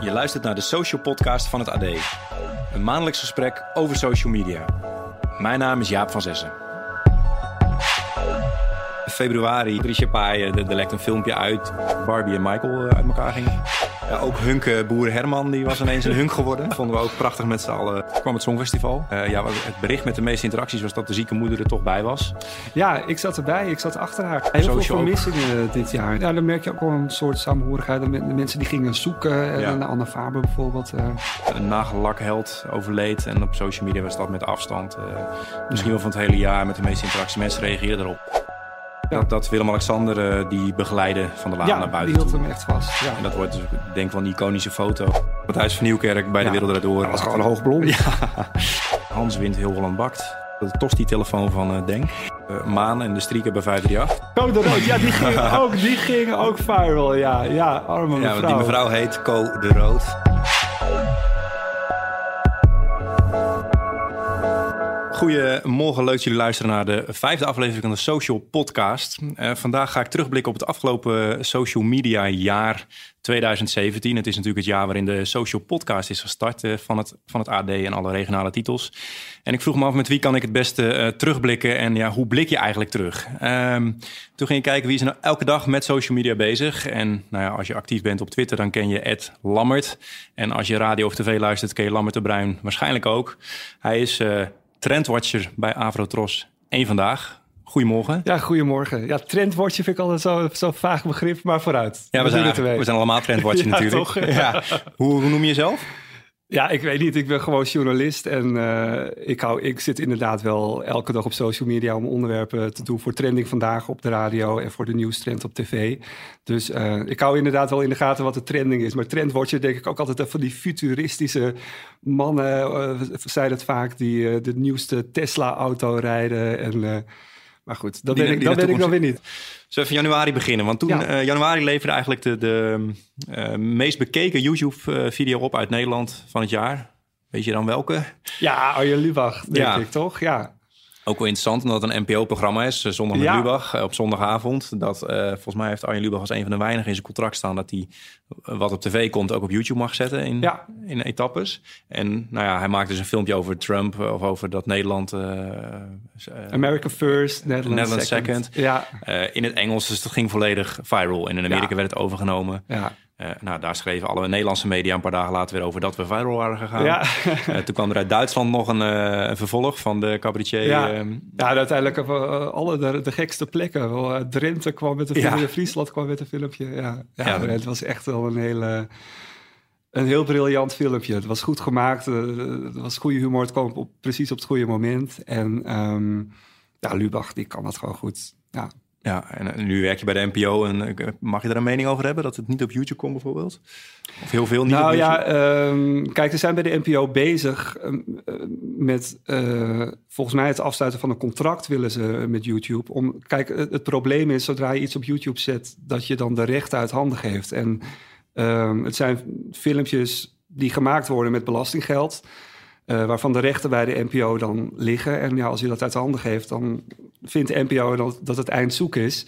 Je luistert naar de Social Podcast van het AD. Een maandelijks gesprek over social media. Mijn naam is Jaap van Zessen. Februari, Richard Paaien, er, er lekt een filmpje uit. Barbie en Michael eh, uit elkaar gingen. Ook Hunke, boer Herman, die was ineens een hunk geworden. Vonden we ook prachtig met z'n allen. Kwam het Songfestival. Eh, ja, het bericht met de meeste interacties was dat de zieke moeder er toch bij was. Ja, ik zat erbij. Ik zat achter haar. Heel veel Social ook. vermissingen dit jaar. Ja, dan merk je ook wel een soort samenhorigheid. De men- de mensen die gingen zoeken. Ja. En Anne Faber bijvoorbeeld. eh. Een nagellakheld overleed. En op social media was dat met afstand. eh, misschien wel van het hele jaar met de meeste interacties. Mensen reageerden erop. Dat, dat Willem-Alexander eh, die begeleide van de laan naar ja, buiten die hield toe. hem echt vast. Ja. En dat wordt dus, ik denk wel een iconische foto. Het huis van Nieuwkerk bij de Ja. Wereld Door. Dat was gewoon hoogblond. Hans wint heel Holland bakt. De tosti-telefoon van eh, Denk. Eh, Maan en de Striek hebben 538. Code Rood, ja, die ging ook, die ging ook viral. Ja, ja arme Ja, mevrouw. want die mevrouw heet Co de Rood. Goedemorgen, leuk dat jullie luisteren naar de vijfde aflevering van de Social Podcast. Eh, vandaag ga ik terugblikken op het afgelopen social media jaar 2017. Het is natuurlijk het jaar waarin de Social Podcast is gestart eh, van, het, van het AD en alle regionale titels. En ik vroeg me af met wie kan ik het beste eh, terugblikken en ja, hoe blik je eigenlijk terug? Ehm, toen ging ik kijken wie is nou elke dag met social media bezig. En nou ja, als je actief bent op Twitter, dan ken je Ed Lammert. En als je radio of tv luistert, ken je Lammert de Bruin waarschijnlijk ook. Hij is trendwatcher bij Avrotros Eén Vandaag. Goedemorgen. Ja, goedemorgen. Ja, trendwoordje vind ik altijd zo'n zo vaag begrip, maar vooruit. Ja, we zijn, we zijn allemaal trendwatcher Ja, natuurlijk. toch? Ja. Hoe, hoe noem je jezelf? Ja, ik weet niet. Ik ben gewoon journalist en eh, ik, hou, ik zit inderdaad wel elke dag op social media om onderwerpen te doen voor Trending Vandaag op de radio en voor de nieuwstrend op tv. Dus eh, ik hou inderdaad wel in de gaten wat de trending is. Maar trendwatcher denk ik ook altijd van die futuristische mannen, eh zijn het vaak, die eh, de nieuwste Tesla-auto rijden. En, eh, maar goed, dat Die- ben ik, dat ben ik dan weer niet. Zullen we even januari beginnen? Want toen, Ja. eh, januari leverde eigenlijk de, de eh, meest bekeken YouTube-video op uit Nederland van het jaar. Weet je dan welke? Ja, Arjen Lubach, denk Ja. ik toch? Ja. Ook wel interessant, omdat het een NPO-programma is, eh, Zondag met Ja. Lubach, eh, op zondagavond. Dat, eh, volgens mij heeft Arjen Lubach als een van de weinigen in zijn contract staan... dat hij wat op tv komt ook op YouTube mag zetten in, Ja. in etappes. En nou ja, hij maakt dus een filmpje over Trump... of over dat Nederland... eh, America First, Netherlands, Netherlands second. second. Ja, in het Engels, dus dat ging volledig viral. En in Amerika Ja. werd het overgenomen. ja. Eh, nou, daar schreven alle Nederlandse media een paar dagen later weer over dat we viral waren gegaan. Ja. Eh, toen kwam er uit Duitsland nog een, eh, een vervolg van de cabaretier. Ja. ehm, Ja, uiteindelijk alle de, de gekste plekken. Wel, Drenthe kwam met een Ja. filmpje, Friesland kwam met een filmpje. Ja, ja, het was echt wel een hele... Een heel briljant filmpje. Het was goed gemaakt. Het was goede humor. Het kwam op, precies op het goede moment. En ehm, ja, Lubach, die kan dat gewoon goed. Ja, Ja, en eh, nu werk je bij de NPO en eh, mag je daar een mening over hebben dat het niet op YouTube komt bijvoorbeeld? Of heel veel niet nou op ja, ehm, kijk, ze zijn bij de NPO bezig ehm, eh, met volgens mij het afsluiten van een contract willen ze met YouTube. Om, kijk, het, het probleem is zodra je iets op YouTube zet, dat je dan de rechten uit handen geeft. En ehm, het zijn filmpjes die gemaakt worden met belastinggeld. waarvan de rechten bij de NPO dan liggen. En ja, als je dat uit handen geeft, dan vindt NPO dat, dat het eind zoek is.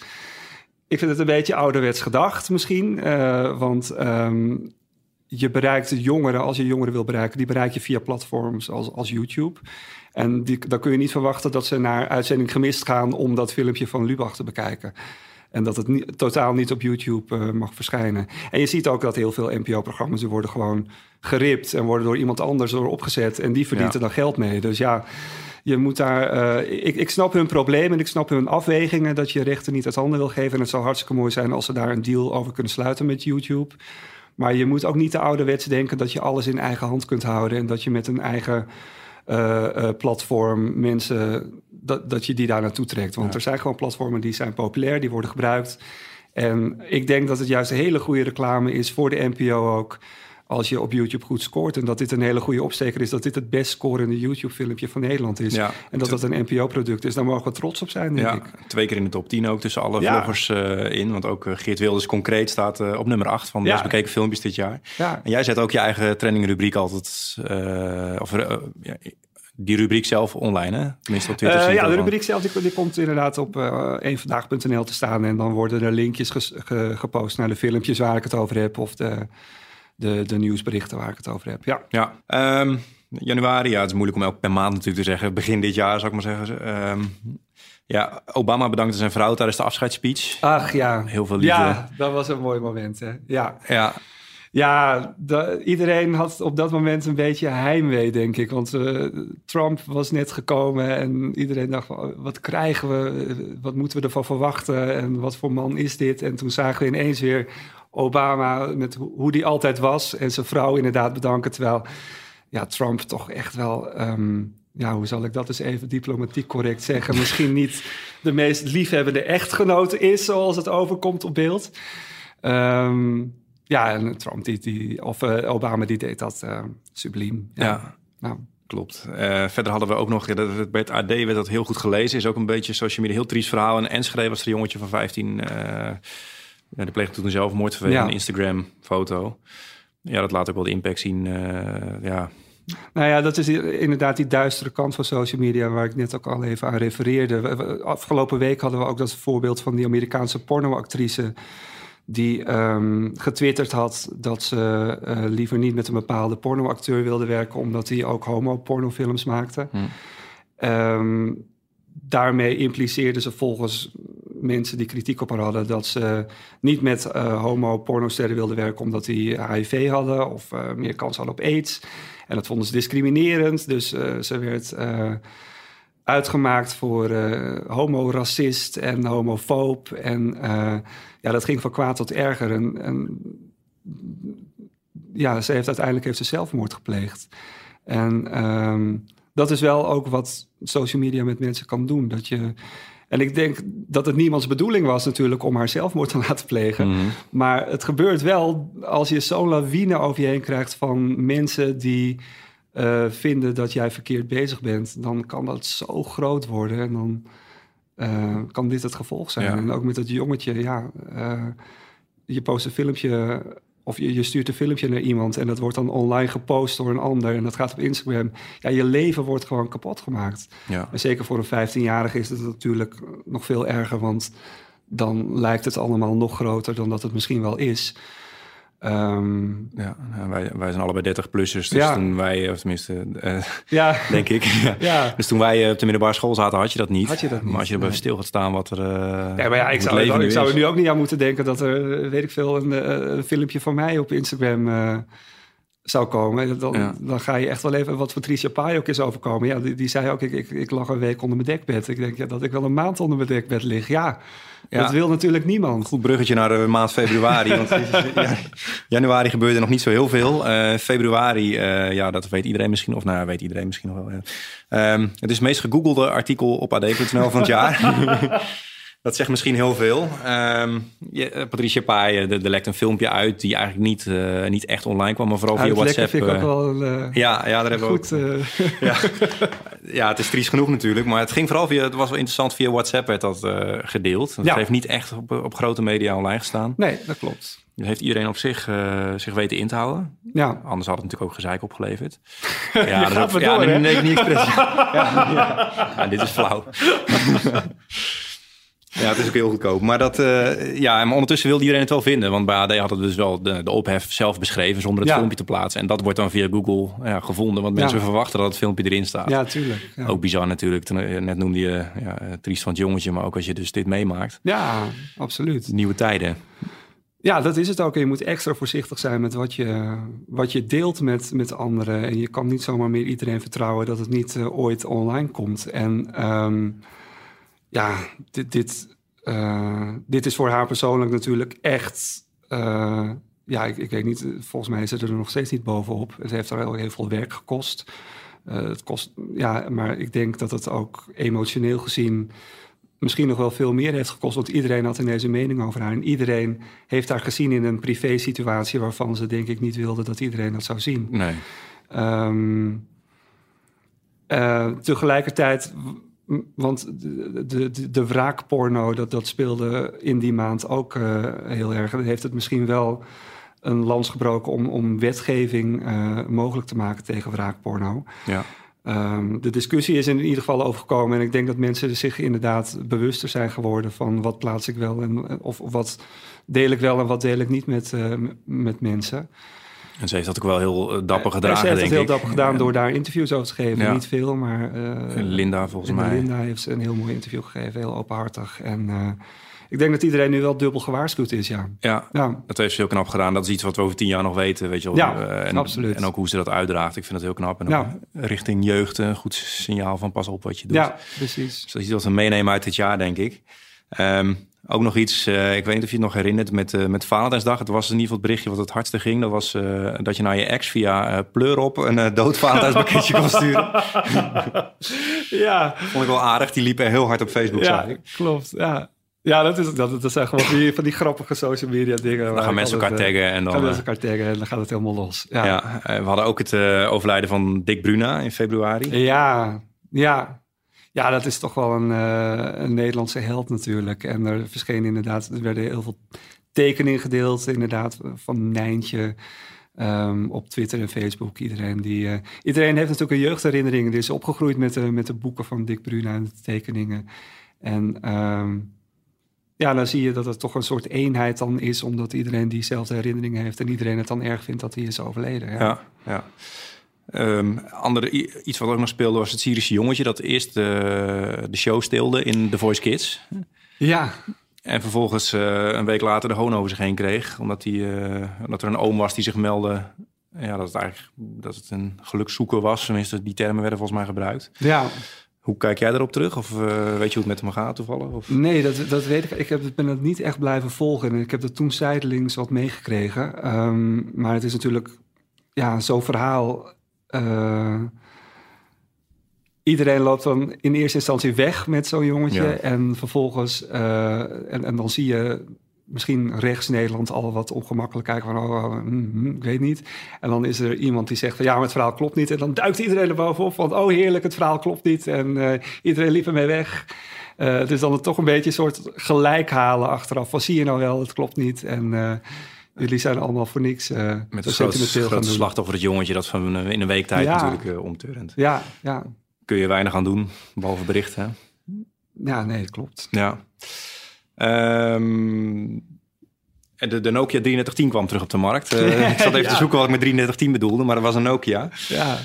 Ik vind het een beetje ouderwets gedacht misschien. eh, want ehm, je bereikt de jongeren, als je jongeren wil bereiken, die bereik je via platforms als, als YouTube. En die, dan kun je niet verwachten dat ze naar uitzending gemist gaan om dat filmpje van Lubach te bekijken. En dat het niet, totaal niet op YouTube eh, mag verschijnen. En je ziet ook dat heel veel NPO-programma's worden gewoon geript en worden door iemand anders door opgezet. En die verdient Ja. er dan geld mee. Dus ja, je moet daar. eh, ik, ik snap hun probleem en ik snap hun afwegingen dat je rechten niet uit handen wil geven. En het zou hartstikke mooi zijn als ze daar een deal over kunnen sluiten met YouTube. Maar je moet ook niet te ouderwets denken dat je alles in eigen hand kunt houden. En dat je met een eigen eh, eh, platform mensen. Dat, dat je die daar naartoe trekt. Want Ja. er zijn gewoon platformen die zijn populair, die worden gebruikt. En ik denk dat het juist een hele goede reclame is voor de NPO ook. Als je op YouTube goed scoort. En dat dit een hele goede opsteker is. Dat dit het best scorende YouTube-filmpje van Nederland is. Ja. En dat dat een NPO-product is. Daar mogen we trots op zijn, denk Ja, ik. twee keer in de top 10 ook tussen alle Ja. vloggers eh, in. Want ook eh, Geert Wilders concreet staat eh, op nummer 8 van de Ja. best bekeken filmpjes dit jaar. Ja, En jij zet ook je eigen trending rubriek altijd... eh, of, ja, die rubriek zelf online, hè? Tenminste op Twitter. Ja, de rubriek zelf die, die komt inderdaad op eh eenvandaag.nl te staan. En dan worden er linkjes ges- ge- gepost naar de filmpjes waar ik het over heb. Of de, de, de nieuwsberichten waar ik het over heb. Ja, Ja, ehm, januari, ja, het is moeilijk om elk per maand natuurlijk te zeggen. Begin dit jaar, zou ik maar zeggen. Ehm, ja, Obama bedankte zijn vrouw tijdens de afscheidsspeech. ach ja. Heel veel liefde. Ja, dat was een mooi moment. Hè? Ja, Ja, Ja, da- iedereen had op dat moment een beetje heimwee, denk ik. Want eh, Trump was net gekomen en iedereen dacht, oh, wat krijgen we? Wat moeten we ervan verwachten? En wat voor man is dit? En toen zagen we ineens weer Obama met ho- hoe die altijd was. En zijn vrouw inderdaad bedanken. Terwijl ja, Trump toch echt wel... ehm, ja, hoe zal ik dat eens even diplomatiek correct zeggen? Misschien niet de meest liefhebbende echtgenote is, zoals het overkomt op beeld. Ehm, ja, en Trump, die, die, of eh, Obama, die deed dat eh, subliem. Ja. ja. Nou, Klopt. Eh, verder hadden we ook nog, bij het AD werd dat heel goed gelezen. Is ook een beetje social media, heel triest verhaal. En Enschede was er een jongetje van 15. Ja, die pleegde toen een zelfmoord vanwege Ja. een Instagram foto. Ja, dat laat ook wel de impact zien. eh, ja, nou ja, dat is inderdaad die duistere kant van social media... waar ik net ook al even aan refereerde. Afgelopen week hadden we ook dat voorbeeld van die Amerikaanse pornoactrice... die ehm, getwitterd had dat ze eh, liever niet met een bepaalde pornoacteur wilde werken... omdat hij ook homo-pornofilms maakte. Hm. Ehm, daarmee impliceerde ze volgens mensen die kritiek op haar hadden... dat ze niet met eh homo-pornosterren wilde werken... omdat die HIV hadden of eh, meer kans hadden op aids. En dat vonden ze discriminerend. Dus eh, ze werd uitgemaakt voor eh homo-racist en homofoob. En ja, dat ging van kwaad tot erger. En, en ja, ze heeft uiteindelijk heeft ze zelfmoord gepleegd. En ehm, dat is wel ook wat social media met mensen kan doen. Dat je, en ik denk dat het niemands bedoeling was natuurlijk om haar zelfmoord te laten plegen. Mhm. Maar het gebeurt wel als je zo'n lawine over je heen krijgt van mensen die eh, vinden dat jij verkeerd bezig bent. Dan kan dat zo groot worden en dan eh, kan dit het gevolg zijn. Ja. En ook met dat jongetje, ja, eh, je post een filmpje of je, je stuurt een filmpje naar iemand en dat wordt dan online gepost door een ander en dat gaat op Instagram. Ja, je leven wordt gewoon kapot gemaakt. ja. En zeker voor een 15-jarige is het natuurlijk nog veel erger, want dan lijkt het allemaal nog groter dan dat het misschien wel is. Ehm, Ja, nou, wij, wij zijn allebei 30-plussers, dus Ja. toen wij, of tenminste, eh, ja, denk ik. ja. ja. Dus toen wij eh, op de middelbare school zaten, had je dat niet. Had je dat niet, Maar als je erbij nee. stil gaat staan wat er eh Ja, maar ja, ik zou, leven ik zou er nu ook niet aan moeten denken dat er, weet ik veel, een, een filmpje van mij op Instagram zou komen. Dan, Ja. dan ga je echt wel even wat Patricia Pai ook is overkomen. Ja, die, die zei ook, ik, ik, ik lag een week onder mijn dekbed. Ik denk ja, dat ik wel een maand onder mijn dekbed lig. Ja, Ja. dat wil natuurlijk niemand. Goed bruggetje naar de maand februari. want ja, januari gebeurde nog niet zo heel veel. Eh, februari, eh, ja, dat weet iedereen misschien. Of nou, ja, weet iedereen misschien nog wel. Ehm, het is het meest gegoogelde artikel op ad.nl van het jaar. dat zegt misschien heel veel. Ehm, je- eh, Patricia Pai, eh, er er lekt een filmpje uit... die eigenlijk niet, eh, niet echt online kwam, maar vooral via Uitlekken WhatsApp. vind ik ook eh, wel een, eh, ja, ja, daar hebben we ook goed... eh, ja. ja, het is triest genoeg natuurlijk. Maar het ging vooral via, het was wel interessant, via WhatsApp werd dat eh, gedeeld. Het Ja. heeft niet echt op, op grote media online gestaan. nee, dat klopt. Dat heeft iedereen op zich, eh, zich weten in te houden. Ja, Anders had het natuurlijk ook gezeik opgeleverd. Ja, dat is gaat ook- ja, door, nee, niet expres. ja, ja. Ja, dit is flauw. Ja, het is ook heel goedkoop. Maar, dat, eh, ja, maar ondertussen wilde iedereen het wel vinden. Want bij AD had het dus wel de, de ophef zelf beschreven zonder het Ja. filmpje te plaatsen. En dat wordt dan via Google ja, gevonden. Want mensen Ja. verwachten dat het filmpje erin staat. ja tuurlijk. Ja. Ook bizar natuurlijk. Eh, Net noemde je ja, eh, triest van het jongetje. Maar ook als je dus dit meemaakt. ja, absoluut. Nieuwe tijden. Ja, dat is het ook. Je moet extra voorzichtig zijn met wat je, wat je deelt met, met anderen. En je kan niet zomaar meer iedereen vertrouwen dat het niet ooit online komt. En ehm, ja, dit, dit, eh, dit is voor haar persoonlijk natuurlijk echt... eh, ja, ik, ik weet niet, volgens mij zit er nog steeds niet bovenop. Het heeft haar heel, heel veel werk gekost. Eh, het kost, ja, maar ik denk dat het ook emotioneel gezien misschien nog wel veel meer heeft gekost. Want iedereen had ineens een mening over haar. En iedereen heeft haar gezien in een privé situatie waarvan ze denk ik niet wilde dat iedereen dat zou zien. Nee. Ehm, eh, tegelijkertijd, want de, de, de, wraakporno, dat, dat speelde in die maand ook eh, heel erg. Dat heeft het misschien wel een lans gebroken om, om wetgeving eh, mogelijk te maken tegen wraakporno. Ja. Ehm, de discussie is in ieder geval overgekomen. En ik denk dat mensen zich inderdaad bewuster zijn geworden van wat plaats ik wel en of, of wat deel ik wel en wat deel ik niet met, eh, met mensen. En ze heeft dat ook wel heel uh, dapper gedaan. Ze heeft het heel dapper gedaan door daar interviews over te geven. Ja. Niet veel, maar... Linda volgens mij. Linda heeft ze een heel mooi interview gegeven, heel openhartig. En ik denk dat iedereen nu wel dubbel gewaarschuwd is, ja. Ja, ja. dat heeft ze heel knap gedaan. Dat is iets wat we over tien jaar nog weten, weet je wel. Ja, en, absoluut. En ook hoe ze dat uitdraagt. Ik vind het heel knap. En Ja. richting jeugd een goed signaal van pas op wat je doet. Ja, precies. Dus dat is iets wat we meenemen uit dit jaar, denk ik. Ehm, ook nog iets, eh, ik weet niet of je het nog herinnert, met, eh met Valentijnsdag. Het was in ieder geval het berichtje wat het hardste ging. Dat was eh, dat je naar je ex via eh pleur op een eh, dood Valentijnspakketje kon sturen. Ja, Vond ik wel aardig. Die liep er heel hard op Facebook, ja klopt. Ja, ja dat, is, dat, dat zijn gewoon die, van die grappige social media dingen. Dan gaan mensen elkaar taggen en dan... gaan mensen elkaar taggen en dan gaat het helemaal los. Ja, ja, we hadden ook het overlijden van Dick Bruna in februari. ja. ja. Dat is toch wel een, eh, een Nederlandse held natuurlijk. En er verschenen inderdaad, er werden heel veel tekeningen gedeeld, inderdaad, van Nijntje. ehm, op Twitter en Facebook. Iedereen, die, eh, iedereen heeft natuurlijk een jeugdherinnering. Die is opgegroeid met de, met de boeken van Dick Bruna en de tekeningen. En ehm, ja, dan zie je dat het toch een soort eenheid dan is, omdat iedereen diezelfde herinneringen heeft en iedereen het dan erg vindt dat hij is overleden. Ja. Ja, ja. Ehm, andere, iets wat ook nog speelde was het Syrische jongetje... dat eerst eh, de show stilde in The Voice Kids. ja, En vervolgens eh, een week later de hoon over zich heen kreeg. Omdat, die, eh, omdat er een oom was die zich meldde... Ja, dat het eigenlijk dat het een gelukszoeker was. Tenminste, die termen werden volgens mij gebruikt. ja. Hoe kijk jij daarop terug? Of eh, weet je hoe het met hem gaat toevallig? Of? Nee, dat, dat weet ik. Ik heb, ben het niet echt blijven volgen. En ik heb dat toen zijdelings wat meegekregen. Ehm, maar het is natuurlijk, ja, zo'n verhaal. Eh, iedereen loopt dan in eerste instantie weg met zo'n jongetje. Ja. En vervolgens, eh, en, en dan zie je misschien rechts Nederland al wat ongemakkelijk kijken van, oh, oh, hm, hm, ik weet niet. En dan is er iemand die zegt van, ja, maar het verhaal klopt niet. En dan duikt iedereen er bovenop van, oh heerlijk, het verhaal klopt niet. En eh, iedereen liep ermee weg. Het is dan toch een beetje een soort gelijk halen achteraf. Van zie je nou wel, het klopt niet. En jullie zijn allemaal voor niks uh, Met het gaan grote doen. slachtoffer, het jongetje dat van eh, in een week tijd Ja. natuurlijk eh, omturnt. Ja, ja, Kun je weinig aan doen, behalve berichten. ja, nee, klopt. Ja. En de, de Nokia 3310 kwam terug op de markt. Ik zat even Ja. te zoeken wat ik met 3310 bedoelde, maar dat was een Nokia. Ja,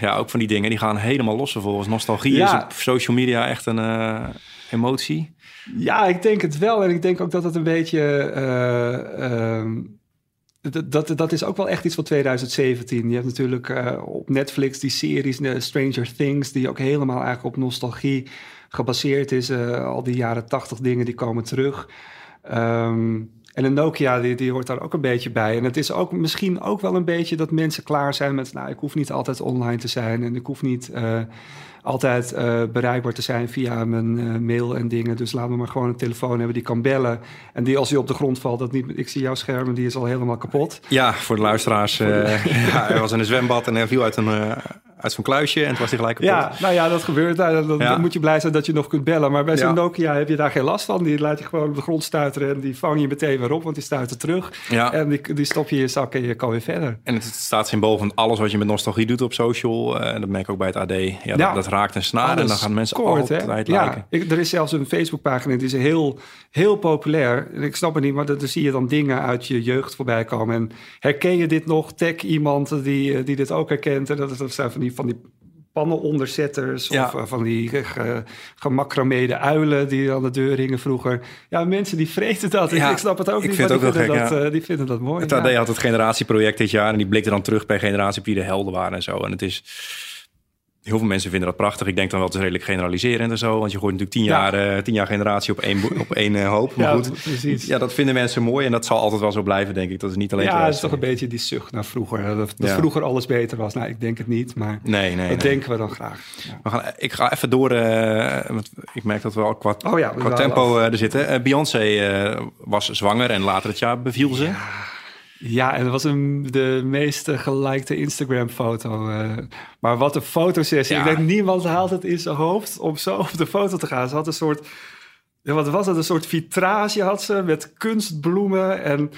ja, ook van die dingen, die gaan helemaal los vervolgens. Nostalgie Ja. is op social media echt een emotie. Ja, ik denk het wel. En ik denk ook dat het een beetje... eh, ehm, dat, dat, dat is ook wel echt iets van 2017. Je hebt natuurlijk eh, op Netflix die series, eh, Stranger Things... die ook helemaal eigenlijk op nostalgie gebaseerd is. Al die jaren 80 dingen, die komen terug. Ehm, en een Nokia, die, die hoort daar ook een beetje bij. En het is ook misschien ook wel een beetje dat mensen klaar zijn met... nou, ik hoef niet altijd online te zijn en ik hoef niet... altijd eh, bereikbaar te zijn via mijn eh, mail en dingen. Dus laten we maar gewoon een telefoon hebben die kan bellen. En die als die op de grond valt, dat niet... Ik zie jouw scherm en die is al helemaal kapot. Ja, voor de luisteraars. eh, ja, hij was in een zwembad en hij viel uit, een, uit zo'n kluisje en het was hij gelijk kapot. Ja, nou ja, dat gebeurt. Dan, dan Ja. moet je blij zijn dat je nog kunt bellen. Maar bij zo'n Ja. Nokia heb je daar geen last van. Die laat je gewoon op de grond stuiteren en die vang je meteen weer op, want die stuiten terug. Ja. En die, die stop je in je zak en je kan weer verder. En het staat symbool van alles wat je met nostalgie doet op social. eh, En dat merk ik ook bij het AD. Ja, dat, raakt een snaar en dan gaan mensen hè? altijd Ja, liken. ik, er is zelfs een Facebookpagina die is heel, heel populair. Ik snap het niet, maar dan dan zie je dan dingen uit je jeugd voorbij komen. En herken je dit nog? Tag iemand die, eh, die dit ook herkent. En dat, dat zijn van die, van die pannenonderzetters Ja. of eh, van die ge- ge- gemacrameerde uilen die aan de deur hingen vroeger. Ja, mensen die vreten dat. Ik- Ja, ik snap het ook ik niet, vind het ook die, wel vinden gek, dat, ja. eh, die vinden dat mooi. Het. AD had het generatieproject dit jaar en die blikte dan terug bij generatie op wie de helden waren en zo. En het is... Heel veel mensen vinden dat prachtig. Ik denk dan wel, het is redelijk generaliserend en zo. Want je gooit natuurlijk tien, Ja. jaar, eh, tien jaar generatie op één, op één eh, hoop. Maar Ja, goed, precies. ja, dat vinden mensen mooi. En dat zal altijd wel zo blijven, denk ik. Dat is niet alleen Ja, het is toch een beetje die zucht naar vroeger. Dat, dat Ja. vroeger alles beter was. Nou, ik denk het niet, maar Nee, nee, dat nee. denken we dan graag. We gaan, ik ga even door, eh, want ik merk dat we al qua, Oh qua tempo er zitten. Beyoncé was zwanger en later het jaar beviel ze. Ja, en dat was een, de meest gelikte Instagram-foto. eh. maar wat een fotosessie. Ja. Ik denk, niemand haalt het in zijn hoofd om zo op de foto te gaan. Ze had een soort, wat was het? Een soort vitrage had ze met kunstbloemen. En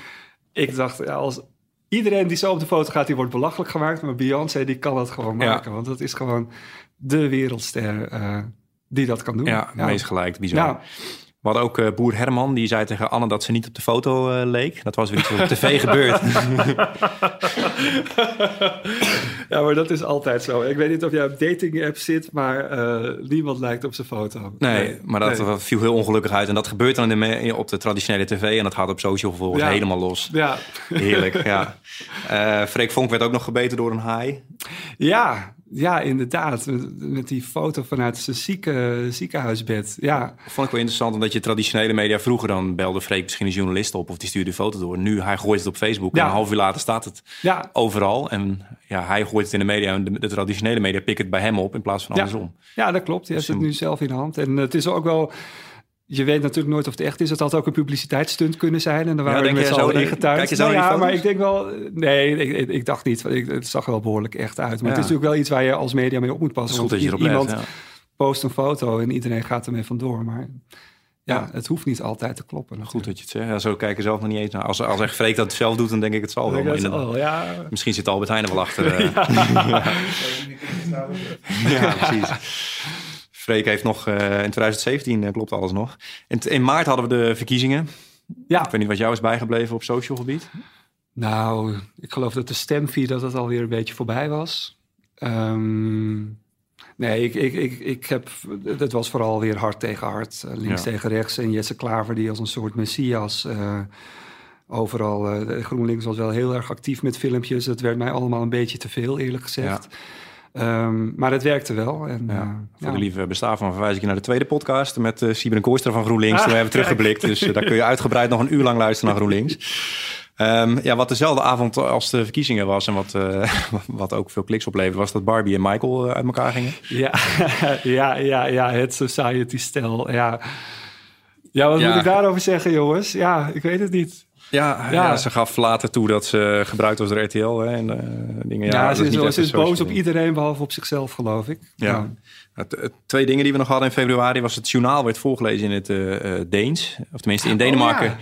ik dacht, ja, als iedereen die zo op de foto gaat, die wordt belachelijk gemaakt. Maar Beyoncé, die kan dat gewoon Ja. maken. Want dat is gewoon de wereldster eh, die dat kan doen. Ja, meest gelijk, bizar. We hadden ook uh, boer Herman, die zei tegen Anne dat ze niet op de foto uh, leek. Dat was weer iets op tv gebeurd. ja, maar dat is altijd zo. Ik weet niet of jij op dating app zit, maar uh, niemand lijkt op zijn foto. Nee, nee maar dat nee. viel heel ongelukkig uit. En dat gebeurt dan in de, op de traditionele tv en dat gaat op social vervolgens ja. helemaal los. Ja. Heerlijk, ja. Freek Vonk werd ook nog gebeten door een haai. Ja, ja, inderdaad. Met die foto vanuit zijn zieke, ziekenhuisbed. Ja. Vond ik wel interessant, omdat je traditionele media vroeger dan belde Freek misschien een journalist op of die stuurde een foto door. Nu hij gooit het op Facebook en een half uur later staat het ja. overal. En ja, hij gooit het in de media en de, de traditionele media pikken het bij hem op in plaats van andersom. Ja, dat klopt. Hij heeft het nu zelf in de hand. En het is ook wel je weet natuurlijk nooit of het echt is. Het had ook een publiciteitsstunt kunnen zijn. En dan waren ja, we met z'n allen ingetuigd. Nou ja, maar ik denk wel... Nee, ik, ik dacht niet. Ik, het zag er wel behoorlijk echt uit. Maar ja. het is natuurlijk wel iets waar je als media mee op moet passen. Goed dat je iemand let, ja. post een foto en iedereen gaat ermee vandoor. Maar ja, het hoeft niet altijd te kloppen. Goed dat je het zegt. Ja, zo kijken zelf nog niet eens naar. Als, als echt Freek dat het zelf doet, dan denk ik het zal wel. Het ja. Misschien zit Albert Heijn er wel achter. ja, precies. Freek heeft nog uh, in 2017, uh, klopt alles nog. In, in, maart hadden we de verkiezingen. Ja. Ik weet niet wat jou is bijgebleven op social gebied. Nou, ik geloof dat de stemvie dat het alweer een beetje voorbij was. Um, nee, ik, ik, ik, ik heb, het was vooral weer hard tegen hard, uh, links ja. tegen rechts. En Jesse Klaver die als een soort messias overal, GroenLinks was wel heel erg actief met filmpjes. Het werd mij allemaal een beetje te veel, eerlijk gezegd. Ja. Um, maar het werkte wel. En, ja. uh, Voor ja. de lieve bestaan van verwijs ik je naar de tweede podcast met uh, Sieber en Kooistra van GroenLinks. Ah, Toen hebben we teruggeblikt, dus uh, daar kun je uitgebreid nog een uur lang luisteren naar GroenLinks. Um, ja, wat dezelfde avond als de verkiezingen was en wat, wat ook veel kliks opleverde, was dat Barbie en Michael uit elkaar gingen. Ja, ja, ja, ja, het society-stel. Ja. ja, wat moet ik daarover zeggen, jongens? Ja, ik weet het niet. Ja, ja. ja, ze gaf later toe dat ze gebruikt was door RTL. Hè, en, uh, dingen, ja, ja ze, is, boos op iedereen behalve op zichzelf, geloof ik. Ja. ja. Twee dingen die we nog hadden in februari was het journaal werd voorgelezen in het uh, Deens. Of tenminste in Denemarken. Oh,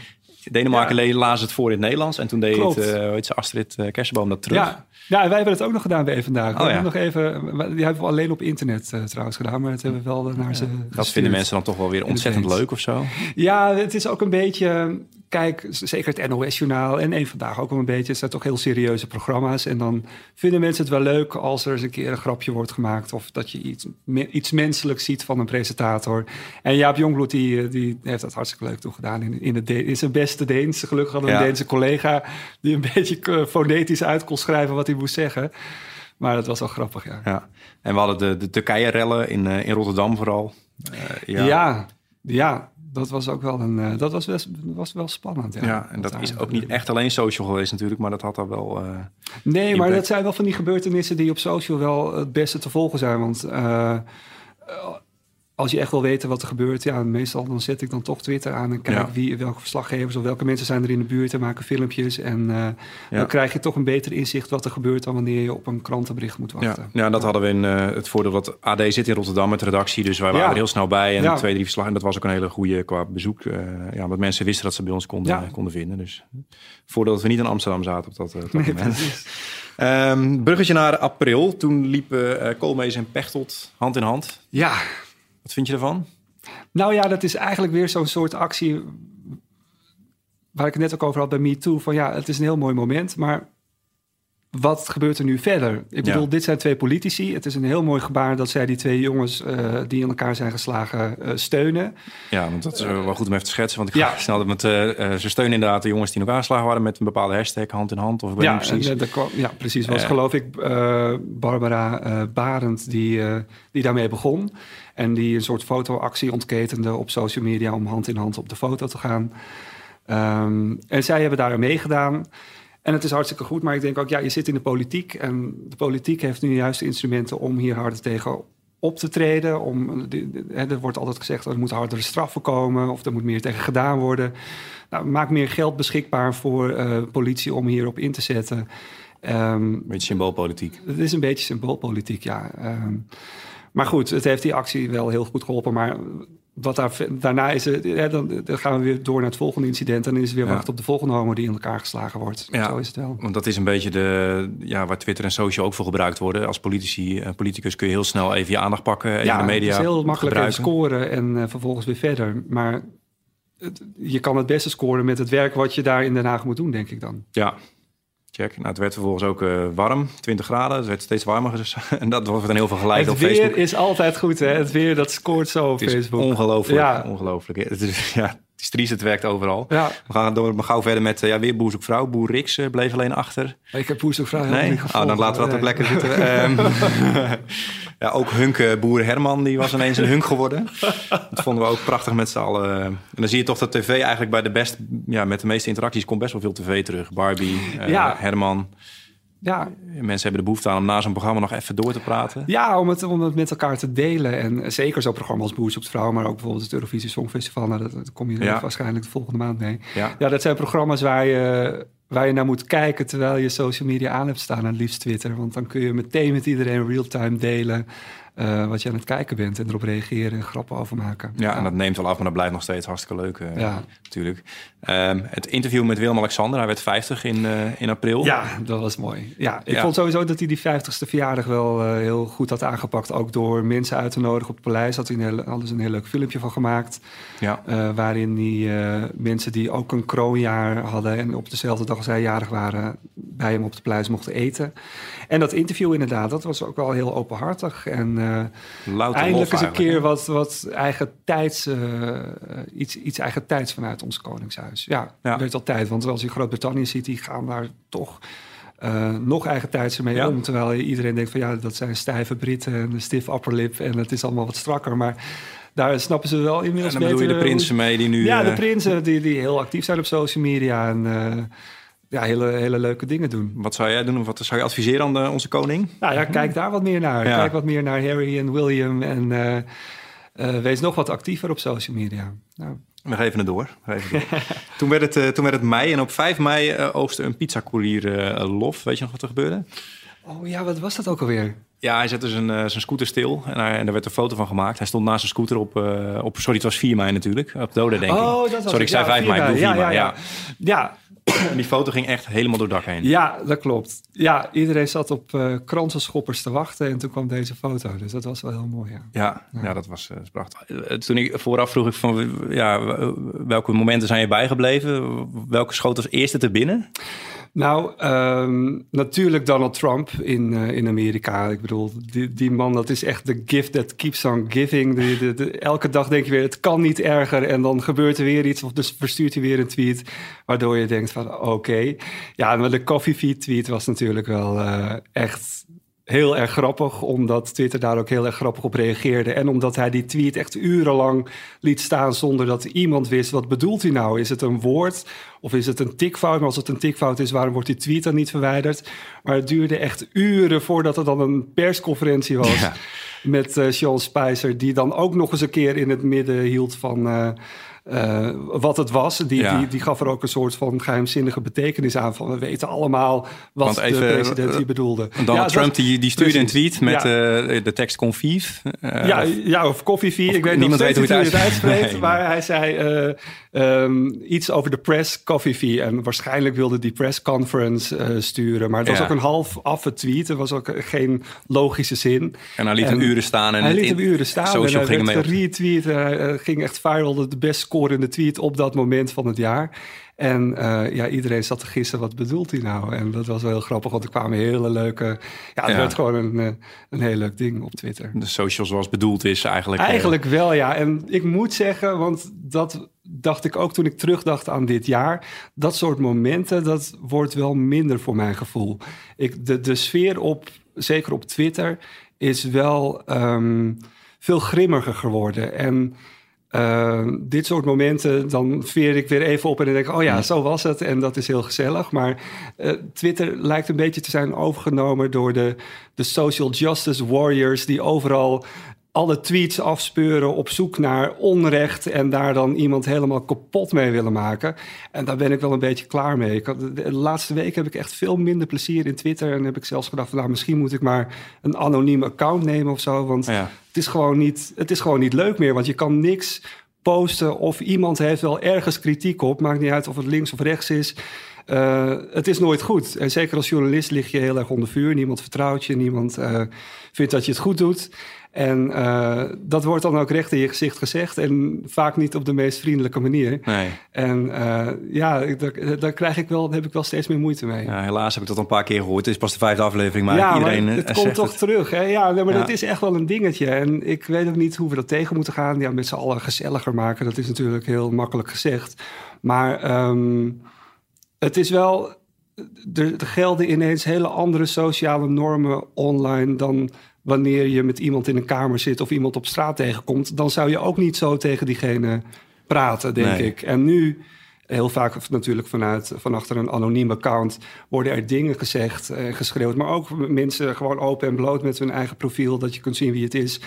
Denemarken lazen het voor in het Nederlands. En toen deed het, uh, weet ze, Astrid Kersenboom dat terug. Ja. ja, wij hebben het ook nog gedaan bij Vandaag. Oh, ja. nog even, die hebben we alleen op internet trouwens gedaan. Maar het hebben we wel naar ze Dat vinden mensen dan toch wel weer ontzettend leuk of zo? Ja, het is ook een beetje kijk, zeker het NOS-journaal en één vandaag ook wel een beetje. Het zijn toch heel serieuze programma's. En dan vinden mensen het wel leuk als er eens een keer een grapje wordt gemaakt. Of dat je iets, iets menselijks ziet van een presentator. En Jaap Jongbloed die, die heeft dat hartstikke leuk toegedaan in, in, het in zijn beste Deens. Gelukkig hadden we ja. een Deense collega die een beetje fonetisch uit kon schrijven wat hij moest zeggen. Maar dat was wel grappig, ja. ja. En we hadden de, de Turkije-rellen in, uh, in Rotterdam vooral. Uh, ja. ja, ja dat was ook wel een. Uh, dat was, best, was wel spannend. Ja, ja en dat, dat is ook niet echt alleen social geweest, natuurlijk, maar dat had daar wel. Uh, nee, impact. maar dat zijn wel van die gebeurtenissen die op social wel het beste te volgen zijn. Want uh, als je echt wil weten wat er gebeurt, ja, meestal dan zet ik dan toch Twitter aan en kijk ja. wie, welke verslaggevers of welke mensen zijn er in de buurt en maken filmpjes. En uh, ja. dan krijg je toch een beter inzicht wat er gebeurt dan wanneer je op een krantenbericht moet wachten. Ja, ja dat hadden we in uh, het voordeel dat AD zit in Rotterdam met de redactie, dus wij waren er heel snel bij en twee, drie verslagen. En dat was ook een hele goede qua bezoek. Uh, ja, omdat mensen wisten dat ze bij ons konden, konden vinden. Dus voordeel dat we niet in Amsterdam zaten op dat, op dat nee, moment. Um, bruggetje naar april. Toen liepen uh, Koolmees en Pechtold hand in hand. Ja, wat vind je ervan? Nou ja, dat is eigenlijk weer zo'n soort actie waar ik het net ook over had bij Me Too. Van ja, het is een heel mooi moment, maar wat gebeurt er nu verder? Ik bedoel, ja. dit zijn twee politici. Het is een heel mooi gebaar dat zij die twee jongens uh, die in elkaar zijn geslagen uh, steunen. Ja, want dat is wel goed om even te schetsen. Want ik ga ja. snel met uh, ze steunen inderdaad de jongens die in elkaar geslagen waren met een bepaalde hashtag hand in hand. Of ik ja, precies. En, kwam, ja, precies. Was geloof ik Barbara Barend die, die daarmee begon. En die een soort fotoactie ontketende op social media om hand in hand op de foto te gaan. Um, en zij hebben daar meegedaan. En het is hartstikke goed, maar ik denk ook, ja, je zit in de politiek. En de politiek heeft nu juist de instrumenten om hier harder tegen op te treden. Om, er wordt altijd gezegd, er moeten hardere straffen komen of er moet meer tegen gedaan worden. Nou, maak meer geld beschikbaar voor uh, politie om hierop in te zetten. Um, een beetje symboolpolitiek. Het is een beetje symboolpolitiek, ja. Um, maar goed, het heeft die actie wel heel goed geholpen. Maar wat daar, daarna is dan, dan, gaan we weer door naar het volgende incident. En dan is het weer ja. wachten op de volgende homo die in elkaar geslagen wordt. Ja, Zo is het wel. Want dat is een beetje de, ja, waar Twitter en social ook voor gebruikt worden. Als politici, uh, politicus kun je heel snel even je aandacht pakken. Even ja, de media het is heel makkelijk gebruiken. scoren en uh, vervolgens weer verder. Maar je kan het beste scoren met het werk wat je daar in Den Haag moet doen, denk ik dan. Ja, check. Nou, het werd vervolgens ook uh, warm, 20 graden. Het werd steeds warmer. Dus, en dat wordt dan heel veel geleid op Facebook. Het weer is altijd goed, hè? Het weer, dat scoort zo op Facebook. ongelooflijk, ja. ongelooflijk. Het is, ja, het het werkt overal. Ja. We gaan door maar gauw verder met uh, ja, weer vrouw. Boer Rix uh, bleef alleen achter. Ik heb Boerzoekvrouw nee? niet Oh, dan laten we dat ook lekker zitten. um, ja, ook Hunk, boer Herman, die was ineens een hunk geworden. dat vonden we ook prachtig met z'n allen. En dan zie je toch dat tv eigenlijk bij de best... Ja, met de meeste interacties komt best wel veel tv terug. Barbie, uh, ja. Herman ja. Mensen hebben de behoefte aan om na zo'n programma nog even door te praten. Ja, om het, om het met elkaar te delen. En zeker zo'n programma als Boers op de Vrouw, maar ook bijvoorbeeld het Eurovisie Songfestival. Nou, dat, kom je waarschijnlijk de volgende maand mee. Ja. ja, dat zijn programma's waar je, waar je naar moet kijken terwijl je social media aan hebt staan. En liefst Twitter. Want dan kun je meteen met iedereen real-time delen. Uh, wat je aan het kijken bent en erop reageren en grappen over maken. Ja, en dat neemt wel af, maar dat blijft nog steeds hartstikke leuk uh, ja. natuurlijk. Um, het interview met Willem-Alexander, hij werd 50 in, uh, in april. Ja, dat was mooi. Ja, ik vond sowieso dat hij die 50ste verjaardag wel heel goed had aangepakt. Ook door mensen uit te nodigen op het paleis. Had hij een heel, alles een heel leuk filmpje van gemaakt. Ja. waarin die mensen die ook een kroonjaar hadden... en op dezelfde dag als hij jarig waren... bij hem op het paleis mochten eten. En dat interview inderdaad, dat was ook wel heel openhartig en uh, eindelijk eens een keer wat, wat eigen tijds, uh, iets, iets eigen tijds vanuit ons koningshuis. Ja, ja. weet al tijd, want als je Groot-Brittannië ziet, die gaan daar toch uh, nog eigen tijds mee ja. om. Terwijl iedereen denkt van ja, dat zijn stijve Britten en een stif upperlip en het is allemaal wat strakker. Maar daar snappen ze wel inmiddels en dan bedoel je de prinsen mee die nu... Ja, de prinsen die, die heel actief zijn op social media en ja, hele, hele leuke dingen doen. Wat zou jij doen? Wat zou je adviseren aan de, onze koning? Nou ja, kijk daar wat meer naar. Kijk wat meer naar Harry en William. En uh, uh, wees nog wat actiever op social media. Nou. We geven het door. Geven het door. toen, werd het, uh, toen werd het mei en op 5 mei oogste een pizzacourier lof. Weet je nog wat er gebeurde? Oh ja, wat was dat ook alweer? Ja, hij zette zijn, zijn scooter stil en, hij, en daar werd een foto van gemaakt. Hij stond naast zijn scooter op, op sorry, het was 4 mei natuurlijk, op Dode denk ik. Oh, dat was sorry, ik zei 5 mei, mei. Ja, ja, ja, ja. En die foto ging echt helemaal door het dak heen. Ja, dat klopt. Ja, iedereen zat op uh, kransenschoppers te wachten en toen kwam deze foto. Dus dat was wel heel mooi, ja. Ja, ja. dat was uh, prachtig. Eh, toen ik vooraf vroeg ik van, ja, welke momenten zijn je bijgebleven? Welke schoot als eerste te binnen? Nou, um, natuurlijk Donald Trump in, uh, in Amerika. Ik bedoel, die, die man, dat is echt de gift that keeps on giving. De, elke dag denk je weer, het kan niet erger. En dan gebeurt er weer iets, of dus verstuurt hij weer een tweet... waardoor je denkt van, oké. Ja, maar de coffee feed tweet was natuurlijk wel uh, echt heel erg grappig, omdat Twitter daar ook heel erg grappig op reageerde. En omdat hij die tweet echt urenlang liet staan zonder dat iemand wist wat bedoelt hij nou. Is het een woord of is het een tikfout? Maar als het een tikfout is, waarom wordt die tweet dan niet verwijderd? Maar het duurde echt uren voordat er dan een persconferentie was met uh, Sean Spicer, die dan ook nog eens een keer in het midden hield van. Uh, uh, wat het was. Die, ja. die, die, gaf er ook een soort van geheimzinnige betekenis aan. Van we weten allemaal wat even, de president hier bedoelde. Donald ja, Trump die, die stuurde een tweet met ja. uh, de tekst convief. Uh, ja, ja, of koffie. Ik weet niet weet hoe hij het uitspreekt. nee, maar hij zei um, iets over de press coffee fee. En waarschijnlijk wilde die press conference sturen. Maar het was ook een half affe tweet. Er was ook geen logische zin. En hij liet hem uren staan. En hij liet hem uren staan. Social en hij ging retweet. ging echt viral. De best scorende tweet op dat moment van het jaar. En uh, ja, iedereen zat te gissen, wat bedoelt hij nou? En dat was wel heel grappig, want er kwamen hele leuke... Ja, het ja. werd gewoon een, eh, een heel leuk ding op Twitter. De social zoals bedoeld is eigenlijk. Eh, eigenlijk uh... wel, ja. En ik moet zeggen, want dat dacht ik ook toen ik terugdacht aan dit jaar. Dat soort momenten, dat wordt wel minder voor mijn gevoel. Ik, de, de sfeer op, zeker op Twitter, is wel um, veel grimmiger geworden. En uh, dit soort momenten, dan veer ik weer even op en dan denk ik, oh ja, zo was het en dat is heel gezellig. Maar uh, Twitter lijkt een beetje te zijn overgenomen door de, de social justice warriors die overal alle tweets afspeuren op zoek naar onrecht en daar dan iemand helemaal kapot mee willen maken. En daar ben ik wel een beetje klaar mee. Ik had, de laatste week heb ik echt veel minder plezier in Twitter en heb ik zelfs gedacht van nou misschien moet ik maar een anoniem account nemen of zo, want ja. het, is gewoon niet, het is gewoon niet leuk meer, want je kan niks posten of iemand heeft wel ergens kritiek op, maakt niet uit of het links of rechts is. Uh, het is nooit goed. En zeker als journalist lig je heel erg onder vuur. Niemand vertrouwt je, niemand uh, vindt dat je het goed doet. En uh, dat wordt dan ook recht in je gezicht gezegd en vaak niet op de meest vriendelijke manier. Nee. En uh, ja, daar, daar, krijg ik wel, heb ik wel steeds meer moeite mee. Ja, helaas heb ik dat een paar keer gehoord. Het is pas de vijfde aflevering, maar ja, iedereen maar het komt toch terug. Hè? Ja, maar dat is echt wel een dingetje. En ik weet ook niet hoe we dat tegen moeten gaan. Ja, met z'n allen gezelliger maken, dat is natuurlijk heel makkelijk gezegd. Maar um, het is wel... Er gelden ineens hele andere sociale normen online dan wanneer je met iemand in een kamer zit of iemand op straat tegenkomt, dan zou je ook niet zo tegen diegene praten, denk ik. En nu, heel vaak natuurlijk vanuit, van achter een anoniem account, worden er dingen gezegd en geschreeuwd. Maar ook mensen gewoon open en bloot met hun eigen profiel, dat je kunt zien wie het is.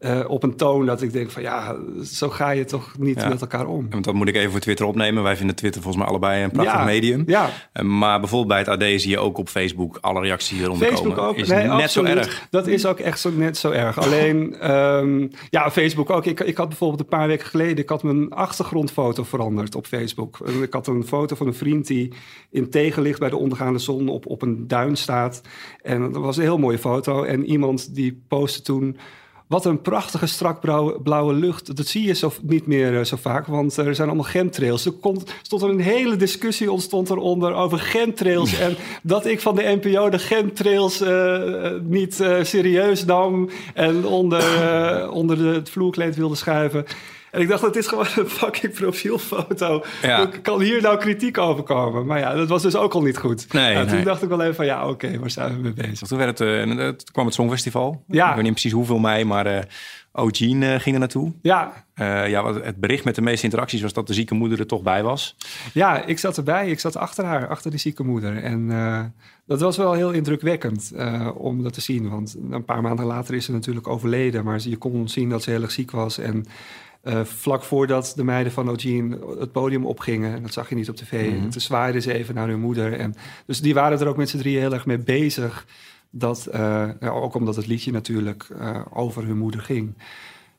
Uh, op een toon dat ik denk van ja, zo ga je toch niet met elkaar om. Want dat moet ik even voor Twitter opnemen. Wij vinden Twitter volgens mij allebei een prachtig ja, medium. Ja. Uh, maar bijvoorbeeld bij het AD zie je ook op Facebook alle reacties eronder Facebook komen. ook. Is nee, net absoluut. zo erg. Dat is ook echt zo, net zo erg. Alleen, um, ja, Facebook ook. Ik, ik had bijvoorbeeld een paar weken geleden, ik had mijn achtergrondfoto veranderd op Facebook. Ik had een foto van een vriend die in tegenlicht bij de ondergaande zon op, op een duin staat. En dat was een heel mooie foto. En iemand die postte toen... Wat een prachtige strak blauwe lucht. Dat zie je zo, niet meer uh, zo vaak, want er zijn allemaal chemtrails. Er komt, stond een hele discussie ontstond eronder over chemtrails. en dat ik van de NPO de chemtrails uh, niet uh, serieus nam en onder, onder de, het vloerkleed wilde schuiven. En ik dacht, het is gewoon een fucking profielfoto. Ja. Kan hier nou kritiek over komen? Maar ja, dat was dus ook al niet goed. Nee, nou, nee. Toen dacht ik wel even van, ja, oké, okay, waar zijn we mee bezig? Toen, werd het, uh, toen kwam het Songfestival. Ja. Ik weet niet precies hoeveel mei, maar uh, O'Gene uh, ging er naartoe. Ja. Uh, ja, het bericht met de meeste interacties was dat de zieke moeder er toch bij was. Ja, ik zat erbij. Ik zat achter haar, achter die zieke moeder. En uh, dat was wel heel indrukwekkend uh, om dat te zien. Want een paar maanden later is ze natuurlijk overleden. Maar je kon zien dat ze heel erg ziek was. En uh, vlak voordat de meiden van O'Gene het podium opgingen, en dat zag je niet op tv, mm-hmm. toen zwaaiden ze even naar hun moeder. En, dus die waren er ook met z'n drieën heel erg mee bezig. Dat, uh, ja, ook omdat het liedje natuurlijk uh, over hun moeder ging.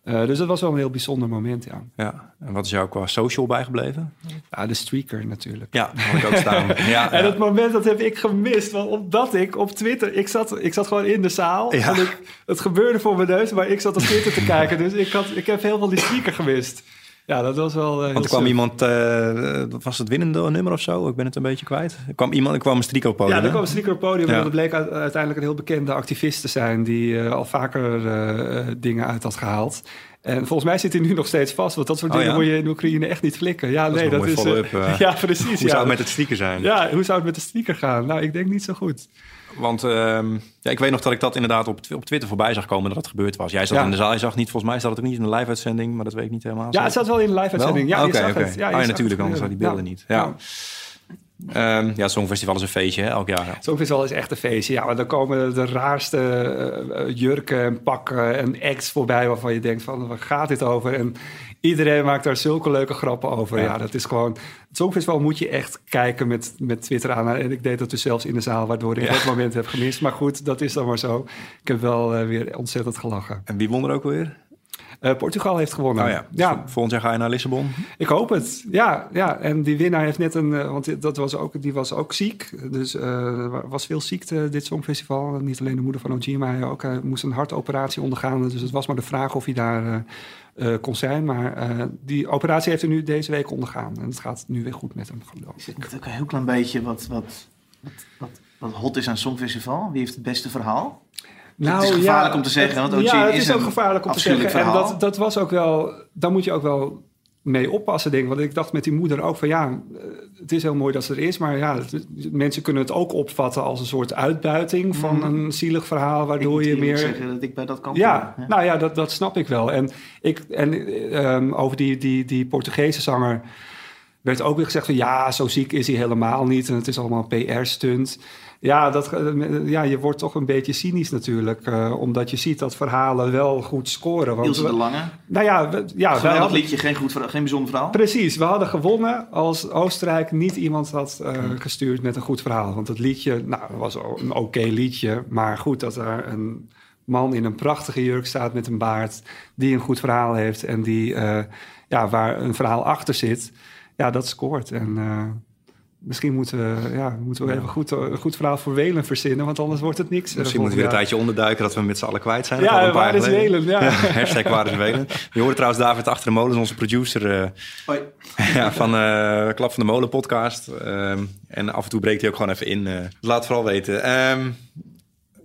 Uh, dus dat was wel een heel bijzonder moment, ja. Ja, en wat is jou qua social bijgebleven? Ja, de streaker natuurlijk. Ja, dat had ik ook staan. ja, en ja. dat moment, dat heb ik gemist. Want omdat ik op Twitter... Ik zat, ik zat gewoon in de zaal. Ja. En ik, het gebeurde voor mijn neus, maar ik zat op Twitter te kijken. Dus ik, had, ik heb heel veel die streaker gemist. Ja, dat was wel. Uh, Want er kwam iemand, uh, was het winnende nummer of zo? Ik ben het een beetje kwijt. Er kwam iemand, er kwam een strieker op podium. Ja, er kwam een strieker op podium. Ja. En dat bleek uiteindelijk een heel bekende activist te zijn... die uh, al vaker dingen uit had gehaald. En volgens mij zit hij nu nog steeds vast. Want dat soort Oh, dingen ja? moet je in Oekraïne echt niet flikken. Ja, Dat nee, dat is... ja, precies. Hoe ja. zou het met het strieker zijn? Ja, hoe zou het met de strieker gaan? Nou, ik denk niet zo goed. Want uh, ja, ik weet nog dat ik dat inderdaad op, op Twitter voorbij zag komen dat dat gebeurd was. Jij zat Ja. in de zaal, je zag niet, volgens mij zat het ook niet in de live-uitzending, maar dat weet ik niet helemaal. Ja, het zat wel in de live-uitzending. Ja, Oké, je zag oké. het. Ja, oh, ja, natuurlijk, het anders had die beelden niet. Ja. Ehm, ja, het Songfestival is een feestje, hè, elk jaar. Songfestival is echt een feestje. Ja, maar dan komen de raarste uh, jurken en pakken en acts voorbij... waarvan je denkt van, waar gaat dit over? En iedereen maakt daar zulke leuke grappen over. Ja, Ja. dat is gewoon... Het Songfestival moet je echt kijken met, met Twitter aan. En ik deed dat dus zelfs in de zaal... waardoor ik Ja. dat moment heb gemist. Maar goed, dat is dan maar zo. Ik heb wel uh, weer ontzettend gelachen. En wie won er ook weer? Uh, Portugal heeft gewonnen. Oh ja. ja. Volgend jaar ga je naar Lissabon. Ik hoop het. Ja, ja. En die winnaar heeft net een. uh, Want dat was ook, die was ook ziek. Dus uh, er was veel ziekte dit Songfestival. Niet alleen de moeder van Oji, maar hij ook. Hij moest een hartoperatie ondergaan. Dus het was maar de vraag of hij daar uh, kon zijn. Maar die operatie heeft hij nu deze week ondergaan. En het gaat nu weer goed met hem, geloof Is ik. het ook een heel klein beetje wat, wat, wat, wat, wat hot is aan Songfestival? Wie heeft het beste verhaal? Nou, het is gevaarlijk ja, om te zeggen, want OG ja, het is is ook gevaarlijk om te zeggen. En dat, dat was ook wel, daar moet je ook wel mee oppassen, denk ik. Want ik dacht met die moeder ook van ja, eh, het is heel mooi dat ze er is, maar ja, het- mensen kunnen het ook opvatten als een soort uitbuiting van Mhm. een zielig verhaal, waardoor je meer. zeggen dat ik bij dat kant Ja, ben. nou ja, dat, dat snap ik wel. En, ik, en ehm, over die, die, die Portugese zanger werd ook weer gezegd van ja, zo ziek is hij helemaal niet en het is allemaal een PR-stunt. Ja, dat, eh, ja, je wordt toch een beetje cynisch natuurlijk, eh, omdat je ziet dat verhalen wel goed scoren. Want, Ilse de Lange. nou ja, we, ja Geweldig hadden, liedje, geen, goed, geen bijzonder verhaal. precies, we hadden gewonnen als Oostenrijk niet iemand had eh, gestuurd met een goed verhaal. Want het liedje, nou, dat was een oké liedje, maar goed dat er een man in een prachtige jurk staat met een baard, die een goed verhaal heeft en die, eh, ja, waar een verhaal achter zit, ja, dat scoort. En eh, Misschien moeten we, ja, moeten we even goed, een goed verhaal voor Welen verzinnen, want anders wordt het niks. eh, Misschien moeten we weer een tijdje onderduiken dat we met z'n allen kwijt zijn. Ja, een paar waar is. Welen? Ja. Hashtag waar is Welen. Je hoorde trouwens David achter de molens, onze producer eh, Hoi. ja, van eh Klap van de Molen podcast. Ehm, en af en toe breekt hij ook gewoon even in. eh. laat het vooral weten. Ehm,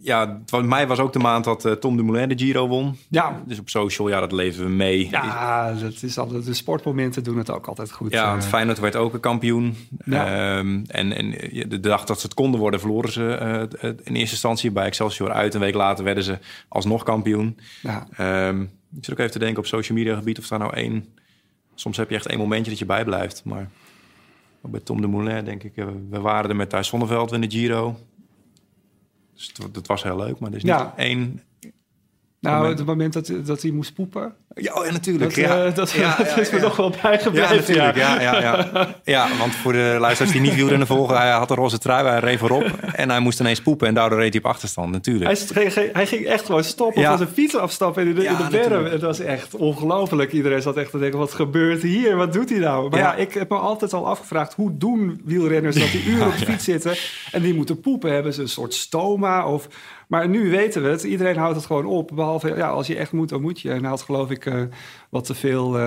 ja, voor mij was ook de maand dat eh, Tom Dumoulin de Giro won. Ja, Dus op social, ja, dat leven we mee. ja dat is altijd, de sportmomenten doen het ook altijd goed. Ja, eh. want Feyenoord werd ook een kampioen. Ja. Ehm, en, en de dag dat ze het konden worden, verloren ze eh, in eerste instantie bij Excelsior uit. Een week later werden ze alsnog kampioen. ja. Ehm, ik zit ook even te denken op social media gebied of daar nou één... Soms heb je echt één momentje dat je bijblijft. Maar bij Tom de Moulin denk ik... eh, we waren er met Thijs Zonneveld in de Giro. Dus het, het was heel leuk, maar er is niet Ja. één... Nou, het moment dat, dat hij moest poepen, Ja, oh, ja natuurlijk. dat, ja. eh, dat, Ja, dat ja, is me ja. nog wel Ja, bijgebleven. natuurlijk. Ja, ja, ja. ja, want voor de luisteraars die niet wielrennen volgen... hij had een roze trui, hij reed voorop... en hij moest ineens poepen en daardoor reed hij op achterstand, natuurlijk. Hij, st- hij, ging echt gewoon stoppen Ja. van zijn fiets afstappen in de, Ja, in de berm. Het was echt ongelooflijk. Iedereen zat echt te denken, wat gebeurt hier? Wat doet hij nou? Maar ja. Ja. ik heb me altijd al afgevraagd... hoe doen wielrenners dat die uren op de fiets zitten... en die moeten poepen? Hebben ze een soort stoma? Of... Maar nu weten we het. Iedereen houdt het gewoon op. Behalve, ja, als je echt moet, dan moet je. En hij had geloof ik eh, wat te veel...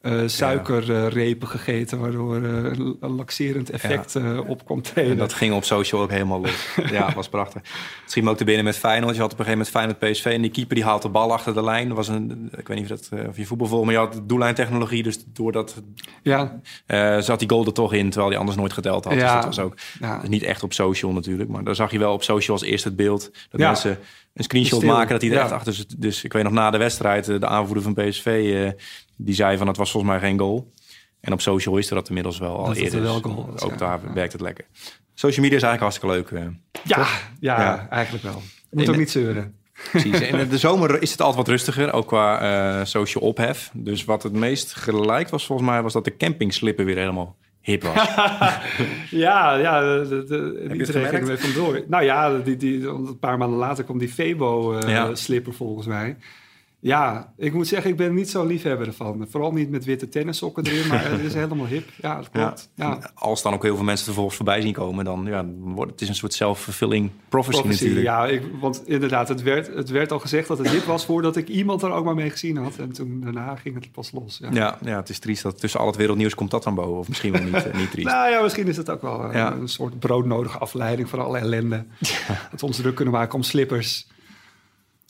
eh, eh, suikerrepen gegeten, waardoor eh, een laxerend effect eh, op kwam treden. En dat ging op social ook helemaal los. ja, was prachtig. Me ook te binnen met Feyenoord. Je had op een gegeven moment Feyenoord PSV... en die keeper die haalt de bal achter de lijn. Dat was een, ik weet niet of, dat, eh, of je voetbal volgt... maar je had doellijntechnologie. Dus doordat Ja, eh zat die goal er toch in... terwijl hij anders nooit geteld had. Ja. Dus dat was ook ja. niet echt op social natuurlijk. Maar daar zag je wel op social als eerste het beeld... dat Ja. mensen een screenshot Stil. maken... dat hij er Ja. echt achter zit. Dus ik weet nog na de wedstrijd... eh, de aanvoerder van PSV... eh, die zei van het was volgens mij geen goal. En op social is er dat inmiddels wel al Dat eerder. er wel goal ook ja. daar Ja. werkt het lekker. Social media is eigenlijk hartstikke leuk. eh. Ja, ja, Ja. eigenlijk wel. Je moet ook niet zeuren. Precies. In de zomer is het altijd wat rustiger, ook qua eh, social ophef. Dus wat het meest gelijk was volgens mij, was dat de campingslippen weer helemaal hip was. Ja, ja, de, de, het iedereen ging vandoor. Nou ja, die, die, een paar maanden later kwam die. Febo-slipper volgens mij. Ja, ik moet zeggen, ik ben niet zo'n liefhebber ervan. Vooral niet met witte tennissokken erin, maar het is helemaal hip. Ja, dat klopt. Ja. Als dan ook heel veel mensen er volgens voorbij zien komen, dan ja, wordt het is een soort self-fulfilling prophecy, Prophecy, natuurlijk. ja, ik, want inderdaad, het werd, het werd al gezegd dat het hip was voordat ik iemand er ook maar mee gezien had. En toen daarna ging het pas los. Ja. Ja, ja, het is triest dat tussen al het wereldnieuws komt dat dan boven. Of misschien wel niet, eh, niet triest. Nou ja, misschien is het ook wel een, Ja. een soort broodnodige afleiding van alle ellende. Dat we ons druk kunnen maken om slippers.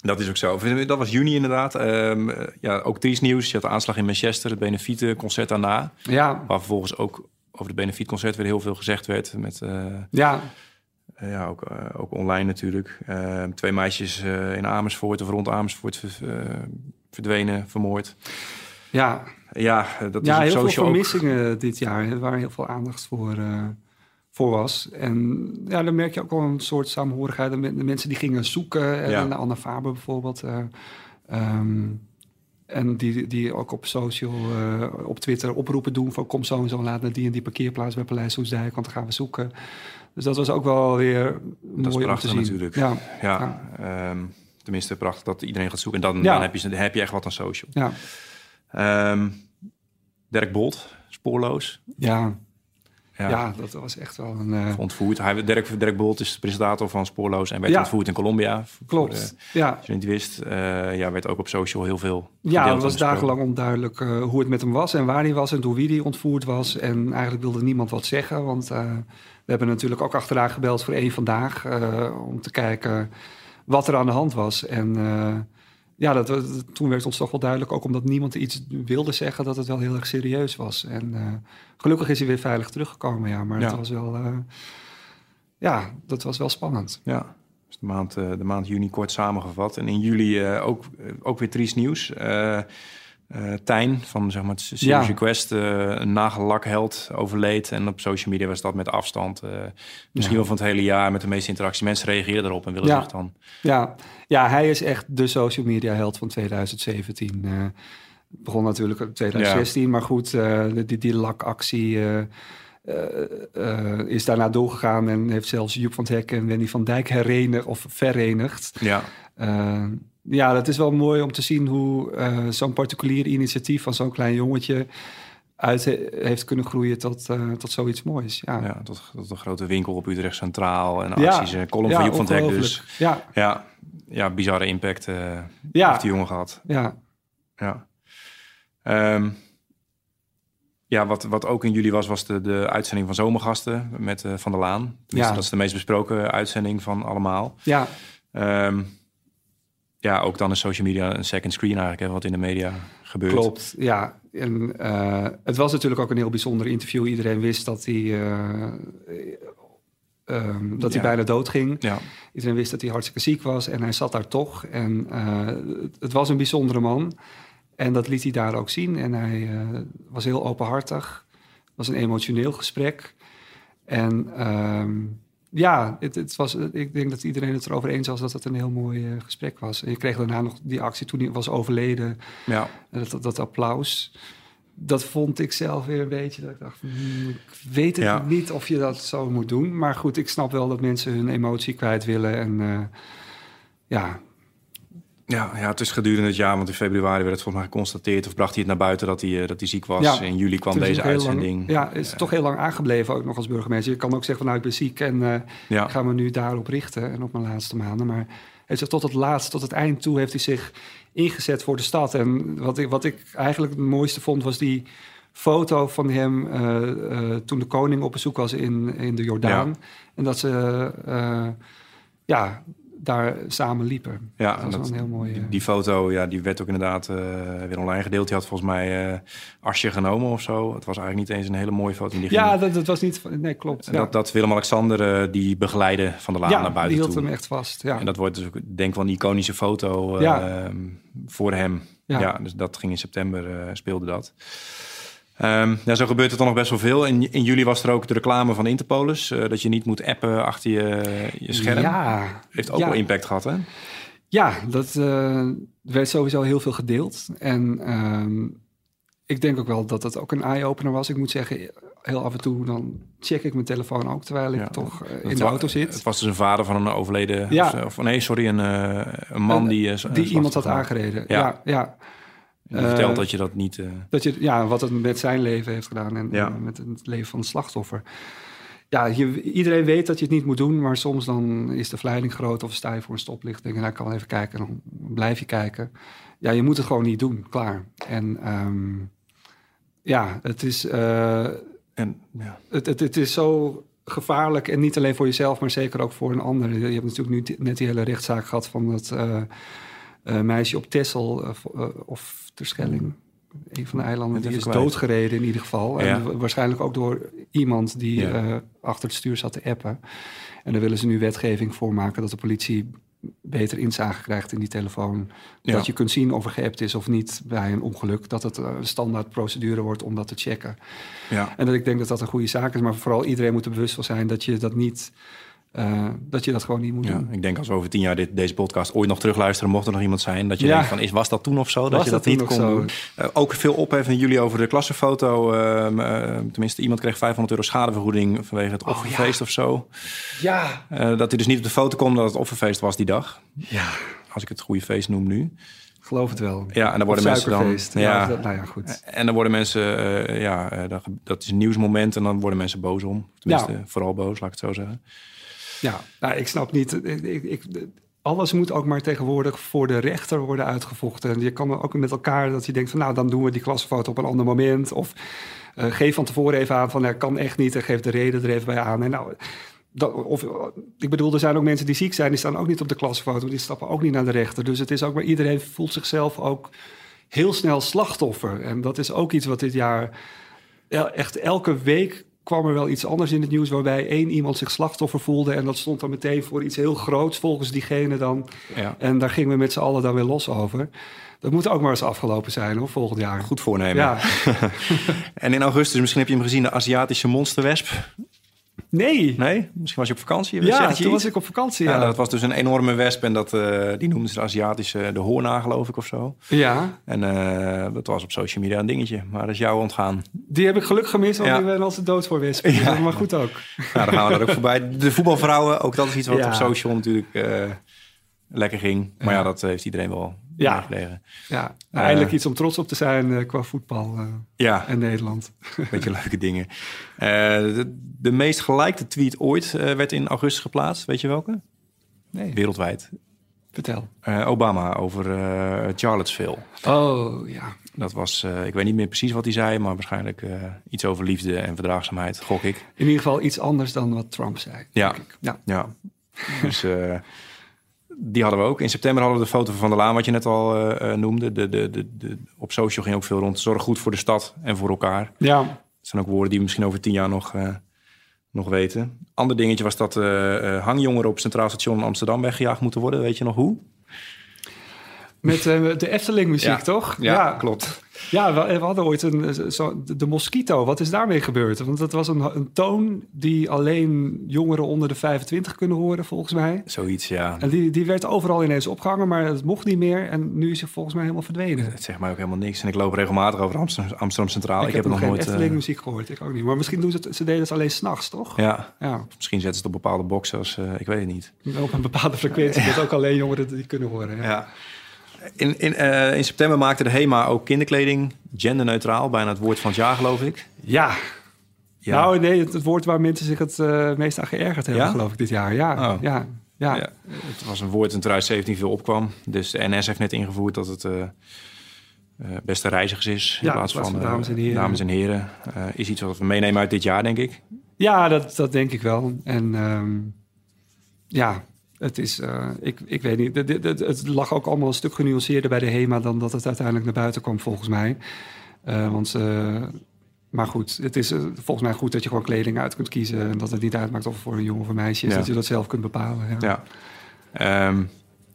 Dat is ook zo. Dat was juni inderdaad. Ehm, eh, ja, ook triest nieuws. Je had de aanslag in Manchester, het Benefiete-concert daarna. Ja, Waar vervolgens ook over het Benefiet-concert weer heel veel gezegd werd. Met, eh, ja, Eh, ja, ook, eh, ook online natuurlijk. Eh, twee meisjes eh, in Amersfoort of rond Amersfoort ver- eh, verdwenen, vermoord. ja. Ja, eh, dat ja, is heel veel ook. vermissingen dit jaar, waar heel veel aandacht voor, eh, voor was. En ja, dan merk je ook wel een soort samenhorigheid. De, men- de mensen die gingen zoeken, en Ja. Anna Faber bijvoorbeeld. eh, ehm, en die, die ook op social, eh, op Twitter oproepen doen van kom zo en zo laat naar die en die parkeerplaats bij Paleis Soesdijk, want dan gaan we zoeken. Dus dat was ook wel weer mooi om te prachtig zien. natuurlijk. Ja, Ja, ehm, tenminste prachtig dat iedereen gaat zoeken. En dan, Ja. dan, heb, je, dan heb je echt wat aan social. ja, Ehm, Dirk Bolt, spoorloos. ja, Ja, ja. dat was echt wel een... eh, Ontvoerd. Hij, Dirk, Dirk Bolt is de presentator van Spoorloos en werd Ja. ontvoerd in Colombia. Voor klopt, ja. als je niet wist, eh, ja, werd ook op social heel veel Ja, het was dagenlang onduidelijk eh, hoe het met hem was en waar hij was en door wie hij ontvoerd was. En eigenlijk wilde niemand wat zeggen, want eh, we hebben natuurlijk ook achteraan gebeld voor één vandaag eh, om te kijken wat er aan de hand was. En eh, ja, dat, dat- toen werd ons toch wel duidelijk, ook omdat niemand iets wilde zeggen, dat het wel heel erg serieus was. En eh, gelukkig is hij weer veilig teruggekomen, ja, maar Ja. het was wel, eh, ja, dat was wel spannend. Ja, dus de maand, eh, de maand juni kort samengevat. En in juli ook, ook weer triest nieuws. Eh, Tijn van zeg maar, het Serious Ja. Request, eh, een nagellak-held, overleed. En op social media was dat met afstand. eh, misschien Ja. wel van het hele jaar met de meeste interactie. Mensen reageren erop en willen Ja. zich dan... Ja, ja, hij is echt de social media held van 2017. Eh, het begon natuurlijk in 2016, maar goed, die, die lakactie is daarna doorgegaan en heeft zelfs Joep van het Hek en Wendy van Dijk herenigd of verenigd. Ja, ja, dat is wel mooi om te zien hoe eh, zo'n particulier initiatief van zo'n klein jongetje uit heeft kunnen groeien tot, uh, tot zoiets moois. Ja, ja tot, tot, een grote winkel op Utrecht Centraal en acties, ja. column van Joep van Dek dus. Ja. ja, ja, bizarre impact uh, ja. heeft die jongen gehad. Ja. Ja. Um, ja, wat, wat ook in juli was, was de, de uitzending van Zomergasten met uh, Van der Laan. ja. Dat is de meest besproken uitzending van allemaal. Ja. Um, ja, ook dan is social media een second screen eigenlijk, hè, wat in de media gebeurt. Klopt, ja. En uh, het was natuurlijk ook een heel bijzonder interview. Iedereen wist dat hij, uh, um, dat hij bijna dood ging. Ja. Iedereen wist dat hij hartstikke ziek was en hij zat daar toch. En uh, het was een bijzondere man. En dat liet hij daar ook zien. En hij was heel openhartig. Het was een emotioneel gesprek. En... Um, ja, het, het, was, ik denk dat iedereen het erover eens was dat het een heel mooi uh, gesprek was. En je kreeg daarna nog die actie toen hij was overleden. Ja. Dat, dat, dat, applaus. Dat vond ik zelf weer een beetje. Dat ik dacht, hmm, ik weet het ja. niet of je dat zo moet doen. Maar goed, ik snap wel dat mensen hun emotie kwijt willen. En uh, ja, ja, ja, het is gedurende het jaar, want in februari werd het volgens mij geconstateerd... of bracht hij het naar buiten dat hij, dat hij ziek was. Ja, in juli kwam deze uitzending. Lang, ja, is toch heel lang aangebleven ook nog als burgemeester. Je kan ook zeggen van nou, ik ben ziek en uh, ja. ik ga me nu daarop richten... en op mijn laatste maanden. Maar hij zegt tot het laatst, tot het eind toe heeft hij zich ingezet voor de stad. En wat ik, wat ik eigenlijk het mooiste vond, was die foto van hem... Uh, uh, toen de koning op bezoek was in, in de Jordaan. En dat ze... ja, daar samen liepen. Ja, dat was dat, een heel mooi. Die, die, foto, ja, die werd ook inderdaad uh, weer online gedeeld. Die had volgens mij uh, Asje genomen of zo. Het was eigenlijk niet eens een hele mooie foto. Die ja, dat, dat, was niet. Nee, klopt. Ja. Dat, dat Willem-Alexander uh, die begeleide van de laan ja, naar buiten. Die hield toe. hem echt vast. Ja. En dat wordt dus ook, denk wel een iconische foto ja. voor hem. Ja. ja. dus dat ging in september speelde dat. Um, ja, zo gebeurt het dan nog best wel veel. In, in juli was er ook de reclame van Interpolis. Uh, dat je niet moet appen achter je, je scherm. Ja. Heeft ook ja. wel impact gehad, hè? Ja, dat uh, werd sowieso heel veel gedeeld. En um, ik denk ook wel dat het ook een eye-opener was. Ik moet zeggen, heel af en toe dan check ik mijn telefoon ook... terwijl ik ja, toch uh, in de auto zit. Het was dus een vader van een overleden... Ja. Of, of nee, sorry, een, een man die... die iemand had aangereden, ja. ja, ja. Je vertelt uh, dat je dat niet... Uh... Dat je, ja, wat het met zijn leven heeft gedaan en ja. uh, met het leven van het slachtoffer. Ja, je, iedereen weet dat je het niet moet doen, maar soms dan is de verleiding groot of sta je voor een stoplicht. Denk je, nou, ik kan even kijken, dan blijf je kijken. Ja, je moet het gewoon niet doen, klaar. En um, ja, het is, en, ja. Het, het, het is zo gevaarlijk en niet alleen voor jezelf, maar zeker ook voor een ander. Je hebt natuurlijk nu net die hele rechtszaak gehad van dat uh, meisje op Texel uh, uh, of Terschelling. Een van de eilanden die is kwijt. doodgereden in ieder geval. Ja. En waarschijnlijk ook door iemand die ja. achter het stuur zat te appen. En daar willen ze nu wetgeving voor maken dat de politie beter inzage krijgt in die telefoon. Ja. Dat je kunt zien of er geappt is of niet bij een ongeluk. Dat het een standaard procedure wordt om dat te checken. Ja. En dat ik denk dat dat een goede zaak is. Maar vooral iedereen moet er bewust van zijn dat je dat niet uh, dat je dat gewoon niet moet ja, doen. Ik denk als we over tien jaar dit, deze podcast ooit nog terugluisteren, mocht er nog iemand zijn dat je ja. denkt van, is, was dat toen of zo? Dat je dat, dat niet kon zo? doen. Uh, ook veel opheffen jullie over de klassenfoto. Uh, tenminste, iemand kreeg 500 euro schadevergoeding vanwege het offerfeest oh, ja. of zo. Ja. dat hij dus niet op de foto kwam dat het offerfeest was die dag. Ja. Als ik het goede feest noem nu. Geloof het wel. Ja, en dan worden mensen dan. Ja, dat, nou ja, goed. En dan worden mensen, ja, dat, dat is een nieuwsmoment en dan worden mensen boos om. Tenminste, ja. vooral boos, laat ik het zo zeggen. Ja, nou, ik snap niet. Ik, ik, ik, alles moet ook maar tegenwoordig voor de rechter worden uitgevochten. En je kan ook met elkaar dat je denkt van nou, dan doen we die klasfoto op een ander moment. Of uh, geef van tevoren even aan van dat kan echt niet en geef de reden er even bij aan. En nou, of, ik bedoel, er zijn ook mensen die ziek zijn, die staan ook niet op de klasfoto, die stappen ook niet naar de rechter. Dus het is ook maar iedereen voelt zichzelf ook heel snel slachtoffer. En dat is ook iets wat dit jaar echt elke week kwam er wel iets anders in het nieuws waarbij één iemand zich slachtoffer voelde. En dat stond dan meteen voor iets heel groots volgens diegene dan. Ja. En daar gingen we met z'n allen dan weer los over. Dat moet ook maar eens afgelopen zijn hoor, volgend jaar. Goed voornemen. Ja. en in augustus, misschien heb je hem gezien, de Aziatische monsterwesp. Nee. Nee? Misschien was je op vakantie? Ja, toen was ik op vakantie, ja. ja. Dat was dus een enorme wesp en dat, uh, die noemden ze de Aziatische, de hoorna geloof ik of zo. Ja. En uh, dat was op social media een dingetje, maar dat is jou ontgaan. Die heb ik gelukkig gemist, want ja. ik ben als de dood voor wesp. Ja. Maar goed ook. Nou, dan gaan we daar ook voorbij. De voetbalvrouwen, ook dat is iets wat ja. op social natuurlijk uh, lekker ging. Maar ja. dat heeft iedereen wel Ja. Ja, Eh. eindelijk iets om trots op te zijn eh, qua voetbal eh, Ja, en Nederland. beetje leuke dingen. De, de meest gelikte tweet ooit werd in augustus geplaatst. Weet je welke? Nee, Wereldwijd. vertel. Obama over Charlottesville. Oh, ja. Dat was, ik weet niet meer precies wat hij zei, maar waarschijnlijk iets over liefde en verdraagzaamheid, gok ik. In ieder geval iets anders dan wat Trump zei. Ja. denk ik. ja. Ja, dus die hadden we ook. In september hadden we de foto van Van der Laan, wat je net al eh, eh, noemde. De, de, de, de, op social ging ook veel rond. Zorg goed voor de stad en voor elkaar. Ja, Dat zijn ook woorden die we misschien over tien jaar nog, eh, nog weten. Ander dingetje was dat eh, hangjongeren op Centraal Station in Amsterdam weggejaagd moeten worden. Weet je nog hoe? met de Efteling muziek, Ja. toch? Ja, klopt. Ja, we, we hadden ooit een, eh, zo, de, Mosquito. Wat is daarmee gebeurd? Want dat was een, een toon die alleen jongeren onder de 25 kunnen horen, volgens mij. Zoiets, ja. En die, die werd overal ineens opgehangen, maar het mocht niet meer. En nu is het volgens mij helemaal verdwenen. Het zegt mij ook helemaal niks. En ik loop regelmatig over Amsterdam, Amsterdam Centraal. ik, heb nog, het geen nooit... eh, Efteling muziek gehoord, ik ook niet. Maar misschien doen ze het, ze deden het alleen s'nachts, toch? ja, Ja, misschien zetten ze het op bepaalde boxen als... eh, ik weet het niet. op een bepaalde frequentie, dat ook alleen jongeren die kunnen horen. Ja. Ja. In, in, eh, in september maakte de HEMA ook kinderkleding genderneutraal. Bijna het woord van het jaar, geloof ik. Ja. Ja. nou nee, het, het woord waar mensen zich het eh, meest aan geërgerd hebben, Ja? geloof ik, dit jaar. Ja, Oh. ja, ja. Ja, het was een woord in 2017 veel opkwam. Dus de NS heeft net ingevoerd dat het eh, beste reizigers is. In plaats van, van dames en heren. Dames en heren. Is iets wat we meenemen uit dit jaar, denk ik. Ja, dat, dat denk ik wel. En ehm, ja, het is, eh, ik, ik weet niet, het, het, het lag ook allemaal een stuk genuanceerder bij de HEMA dan dat het uiteindelijk naar buiten kwam, volgens mij. Eh, want, eh, maar goed, het is volgens mij goed dat je gewoon kleding uit kunt kiezen en dat het niet uitmaakt of het voor een jongen of een meisje is, Ja. dat je dat zelf kunt bepalen. Ja. Ja. Ehm,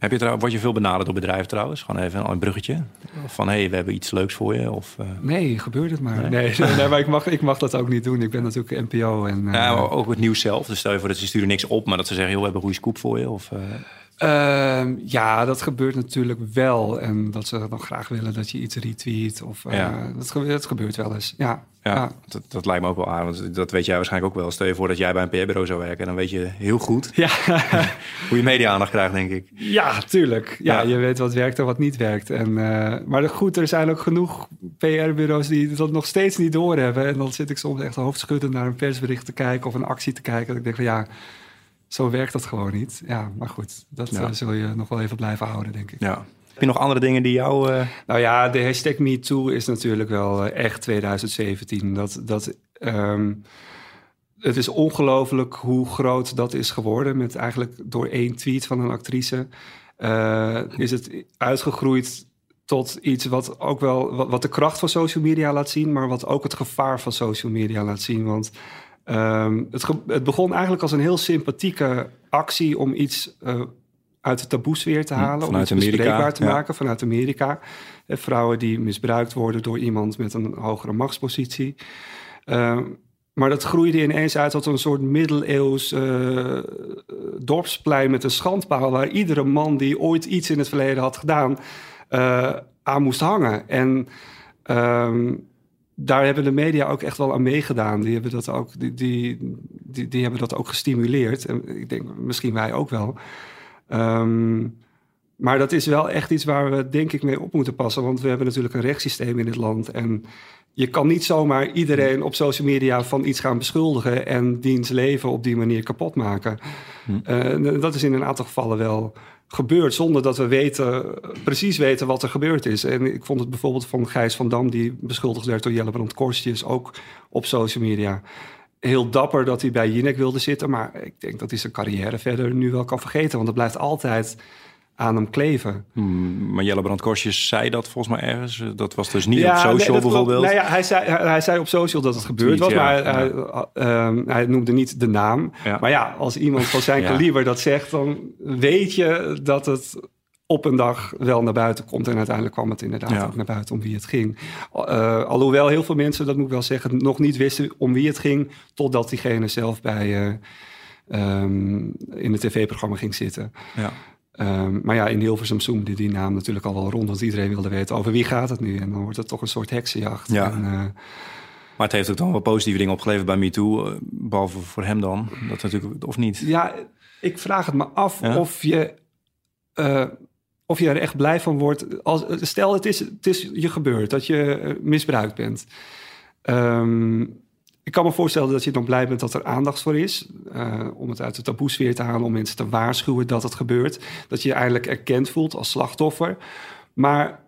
heb je trouw, word je veel benaderd door bedrijven trouwens? Gewoon even een bruggetje. Van, hé, hey, we hebben iets leuks voor je. Of, eh, Nee, gebeurt het maar. Nee? Nee, nee, maar ik mag, ik mag dat ook niet doen. Ik ben natuurlijk NPO en... eh, ja, ook het nieuws zelf. Dus stel je voor dat ze sturen niks op, maar dat ze zeggen, joh, we hebben een goede scoop voor je. Of, eh, Ehm, ja, dat gebeurt natuurlijk wel. En dat ze dan graag willen dat je iets retweet. Of, Ja. dat, ge- dat gebeurt wel eens. Ja, ja. Dat, dat lijkt me ook wel aan. Want dat weet jij waarschijnlijk ook wel. Stel je voor dat jij bij een PR-bureau zou werken. Dan weet je heel goed Ja, hoe je media-aandacht krijgt, denk ik. ja tuurlijk. Ja, Ja. je weet wat werkt en wat niet werkt. En, eh, maar goed, er zijn ook genoeg PR-bureaus die dat nog steeds niet doorhebben. En dan zit ik soms echt hoofdschuddend naar een persbericht te kijken of een actie te kijken. Dat ik denk van ja, zo werkt dat gewoon niet. Ja, maar goed, dat Ja. eh, zul je nog wel even blijven houden, denk ik. Ja. Heb je nog andere dingen die jou... eh, Nou ja, de hashtag MeToo is natuurlijk wel eh, echt 2017. Dat, dat, ehm, het is ongelooflijk hoe groot dat is geworden. Met eigenlijk door één tweet van een actrice eh, is het uitgegroeid tot iets wat ook wel wat, de kracht van social media laat zien, maar wat ook het gevaar van social media laat zien. Want ehm, het, het begon eigenlijk als een heel sympathieke actie om iets uit de taboesfeer te Hm, halen, om iets Amerika, bespreekbaar te ja. maken vanuit Amerika. Eh, vrouwen die misbruikt worden door iemand met een hogere machtspositie. Ehm, maar dat groeide ineens uit tot een soort middeleeuws eh, dorpsplein met een schandpaal... waar iedere man die ooit iets in het verleden had gedaan eh, aan moest hangen. En ehm, daar hebben de media ook echt wel aan meegedaan. Die hebben dat ook, die, die, die, die hebben dat ook gestimuleerd. En ik denk misschien wij ook wel. Ehm, maar dat is wel echt iets waar we denk ik mee op moeten passen. Want we hebben natuurlijk een rechtssysteem in dit land. En je kan niet zomaar iedereen op social media van iets gaan beschuldigen... en diens leven op die manier kapot maken. Hm. Eh, dat is in een aantal gevallen wel gebeurd... zonder dat we weten, precies weten wat er gebeurd is. En ik vond het bijvoorbeeld van Gijs van Dam... die beschuldigd werd door Jelle Brand Korstjes, ook op social media heel dapper dat hij bij Jinek wilde zitten. Maar ik denk dat hij zijn carrière verder nu wel kan vergeten. Want het blijft altijd aan hem kleven. hmm, maar Jelle Brand Korsjes zei dat volgens mij ergens. Dat was dus niet Ja, op social nee, dat bijvoorbeeld. Nou ja, hij, zei, hij, hij zei op social dat het gebeurd was, maar ja. hij, hij, ehm, hij noemde niet de naam. Maar ja, als iemand van zijn kaliber dat zegt, dan weet je dat het op een dag wel naar buiten komt. En uiteindelijk kwam het inderdaad Ja. ook naar buiten om wie het ging. Eh, alhoewel heel veel mensen, dat moet ik wel zeggen, nog niet wisten om wie het ging, totdat diegene zelf bij ehm, in het tv-programma ging zitten. Ja. Ehm, maar ja, in Hilversum zoomde die naam natuurlijk al wel rond, want iedereen wilde weten over wie gaat het nu. En dan wordt het toch een soort heksenjacht. Ja. En, eh, Maar het heeft ook dan wel positieve dingen opgeleverd bij MeToo. eh, Behalve voor hem dan. Dat natuurlijk, of niet? ja, ik vraag het me af Ja? of je... of je er echt blij van wordt. Als, stel, het is, het is je gebeurd dat je eh, misbruikt bent. Ehm, ik kan me voorstellen dat je dan blij bent dat er aandacht voor is. eh, om het uit de taboesfeer te halen, om mensen te waarschuwen dat het gebeurt. Dat je je eindelijk erkend voelt als slachtoffer. Maar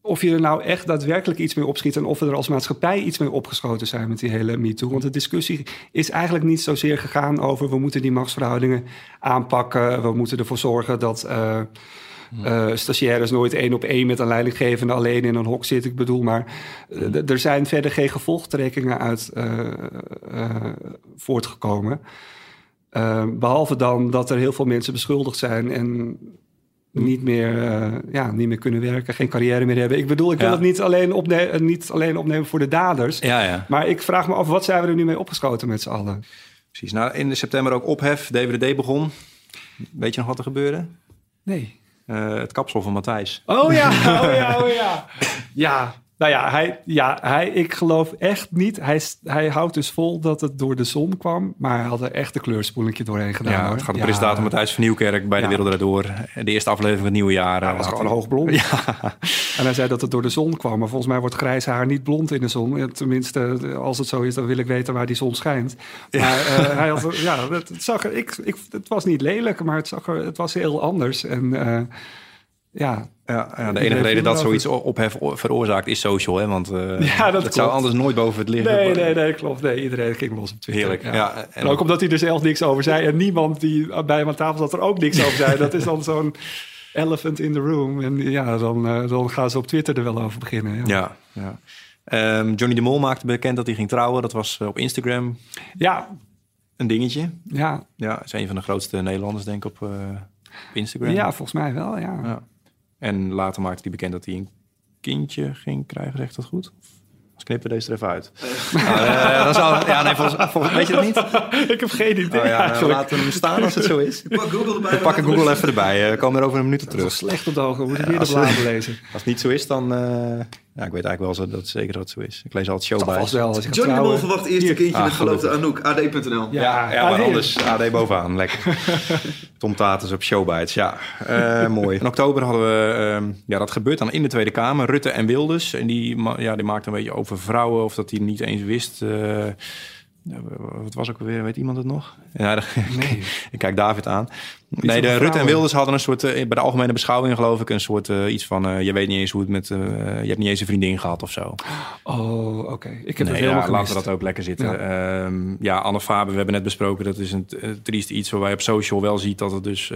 of je er nou echt daadwerkelijk iets mee opschiet... en of we er als maatschappij iets mee opgeschoten zijn met die hele MeToo. Want de discussie is eigenlijk niet zozeer gegaan over... we moeten die machtsverhoudingen aanpakken. We moeten ervoor zorgen dat... eh eh, stagiaires nooit één op één met een leidinggevende alleen in een hok zitten. Ik bedoel, maar eh, er zijn verder geen gevolgtrekkingen uit eh, voortgekomen. Eh, behalve dan dat er heel veel mensen beschuldigd zijn en niet meer, ja, niet meer kunnen werken, geen carrière meer hebben. Ik bedoel, ik wil Ja. het niet alleen, opne eh, niet alleen opnemen voor de daders. Ja, ja. Maar ik vraag me af, wat zijn we er nu mee opgeschoten met z'n allen? Precies. Nou, in september ook ophef. DWD begon. Weet je nog wat er gebeurde? Nee. Eh, het kapsel van Matthijs. Oh ja, oh ja, oh ja. Ja, nou ja, hij, ja hij, ik geloof echt niet. Hij, hij houdt dus vol dat het door de zon kwam. Maar hij had er echt een kleurspoelingje doorheen gedaan. Ja, hoor. het gaat de Ja, presentator Matthijs van Nieuwkerk bij Ja. De Wereld Door. De eerste aflevering van het nieuwe jaar. Hij eh, was gewoon hij- hoogblond. Ja. En hij zei dat het door de zon kwam. Maar volgens mij wordt grijs haar niet blond in de zon. Tenminste, als het zo is, dan wil ik weten waar die zon schijnt. Maar eh, hij had, ja, het, het zag er, ik, ik, het was niet lelijk, maar het, zag er, het was heel anders. En eh, ja, Ja, ja, de enige reden dat zoiets ophef veroorzaakt is social. Hè? Want eh, Ja, dat zou anders nooit boven het licht nee, nee, nee, klopt. Nee, iedereen ging los op Twitter. Heerlijk. Ja. en En ook omdat hij er zelf niks over zei. En niemand die bij hem aan tafel zat er ook niks over zei. Dat is dan zo'n elephant in the room. En ja, dan, eh, dan gaan ze op Twitter er wel over beginnen. Ja, Ja, ja. Ehm, Johnny de Mol maakte bekend dat hij ging trouwen. Dat was eh, op Instagram ja, een dingetje. ja, Ja, is een van de grootste Nederlanders, denk ik, op, eh, op Instagram. ja, volgens mij wel, ja. En later maakte hij bekend dat hij een kindje ging krijgen, zegt dat goed? Als knippen we deze er even uit. Eh, dan zou, ja, nee, volgens, volgens, weet je dat niet? ik heb geen idee Oh ja, we eigenlijk. laten hem staan als het zo is. Pak Google erbij. We pakken Google even erbij. eh, We komen er over een minuut op Dat is terug. slecht op de ogen. We moeten weer de bladen lezen. Als het niet zo is, dan... ja, ik weet eigenlijk wel zo, dat zeker dat het zo is. Ik lees altijd showbijs. vast wel. Als ik ga Johnny de Mol verwacht eerste Hier. kindje Ah, met geloofde. Anouk. AD.nl. Ja. Ja, ja maar AD. anders AD bovenaan. Lekker. Tom Taters op Showbites, ja. Eh, mooi. In oktober hadden we... ehm, ja, dat gebeurt dan in de Tweede Kamer. Rutte en Wilders. En die, ja, die maakte een beetje over vrouwen... of dat hij niet eens wist... eh, wat was ook alweer? Weet iemand het nog? Ja, Nee. ik kijk David aan. Nee, de Rutte en. Wilders hadden een soort... eh, bij de algemene beschouwing geloof ik... een soort eh, iets van... eh, je weet niet eens hoe het met... je hebt niet eens een vriendin gehad of zo. Oh, oké. Ik heb het Nee, helemaal ja, laten we dat ook lekker zitten. Ja. Ja, ja Anne Faber, we hebben net besproken... dat is een triest iets waar wij op social wel ziet... dat het dus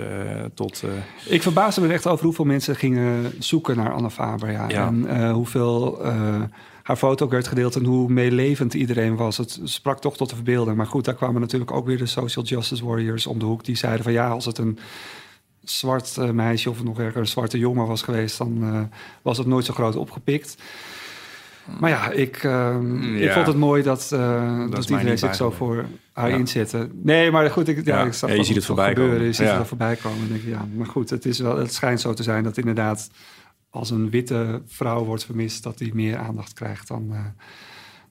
tot... Ik verbaasde me echt over hoeveel mensen gingen zoeken naar Anne Faber. Ja. Ja. En hoeveel haar foto ook werd gedeeld en hoe meelevend iedereen was. Het sprak toch tot de verbeelding. Maar goed, daar kwamen natuurlijk ook weer de social justice warriors om de hoek. Die zeiden van ja, als het een zwart eh, meisje of nog erger een zwarte jongen was geweest... dan eh, was het nooit zo groot opgepikt. Maar ja, ik, eh, ik vond het mooi dat, eh, dat iedereen zich zo voor haar Ja. inzette. Nee, maar goed, ik, ja, Ja. ik zag je dat ziet het voorbij gebeuren. komen. Je ziet Ja. het er voorbij komen. En denk ik, ja, maar goed, het, is wel, het schijnt zo te zijn dat inderdaad als een witte vrouw wordt vermist, dat die meer aandacht krijgt dan, eh,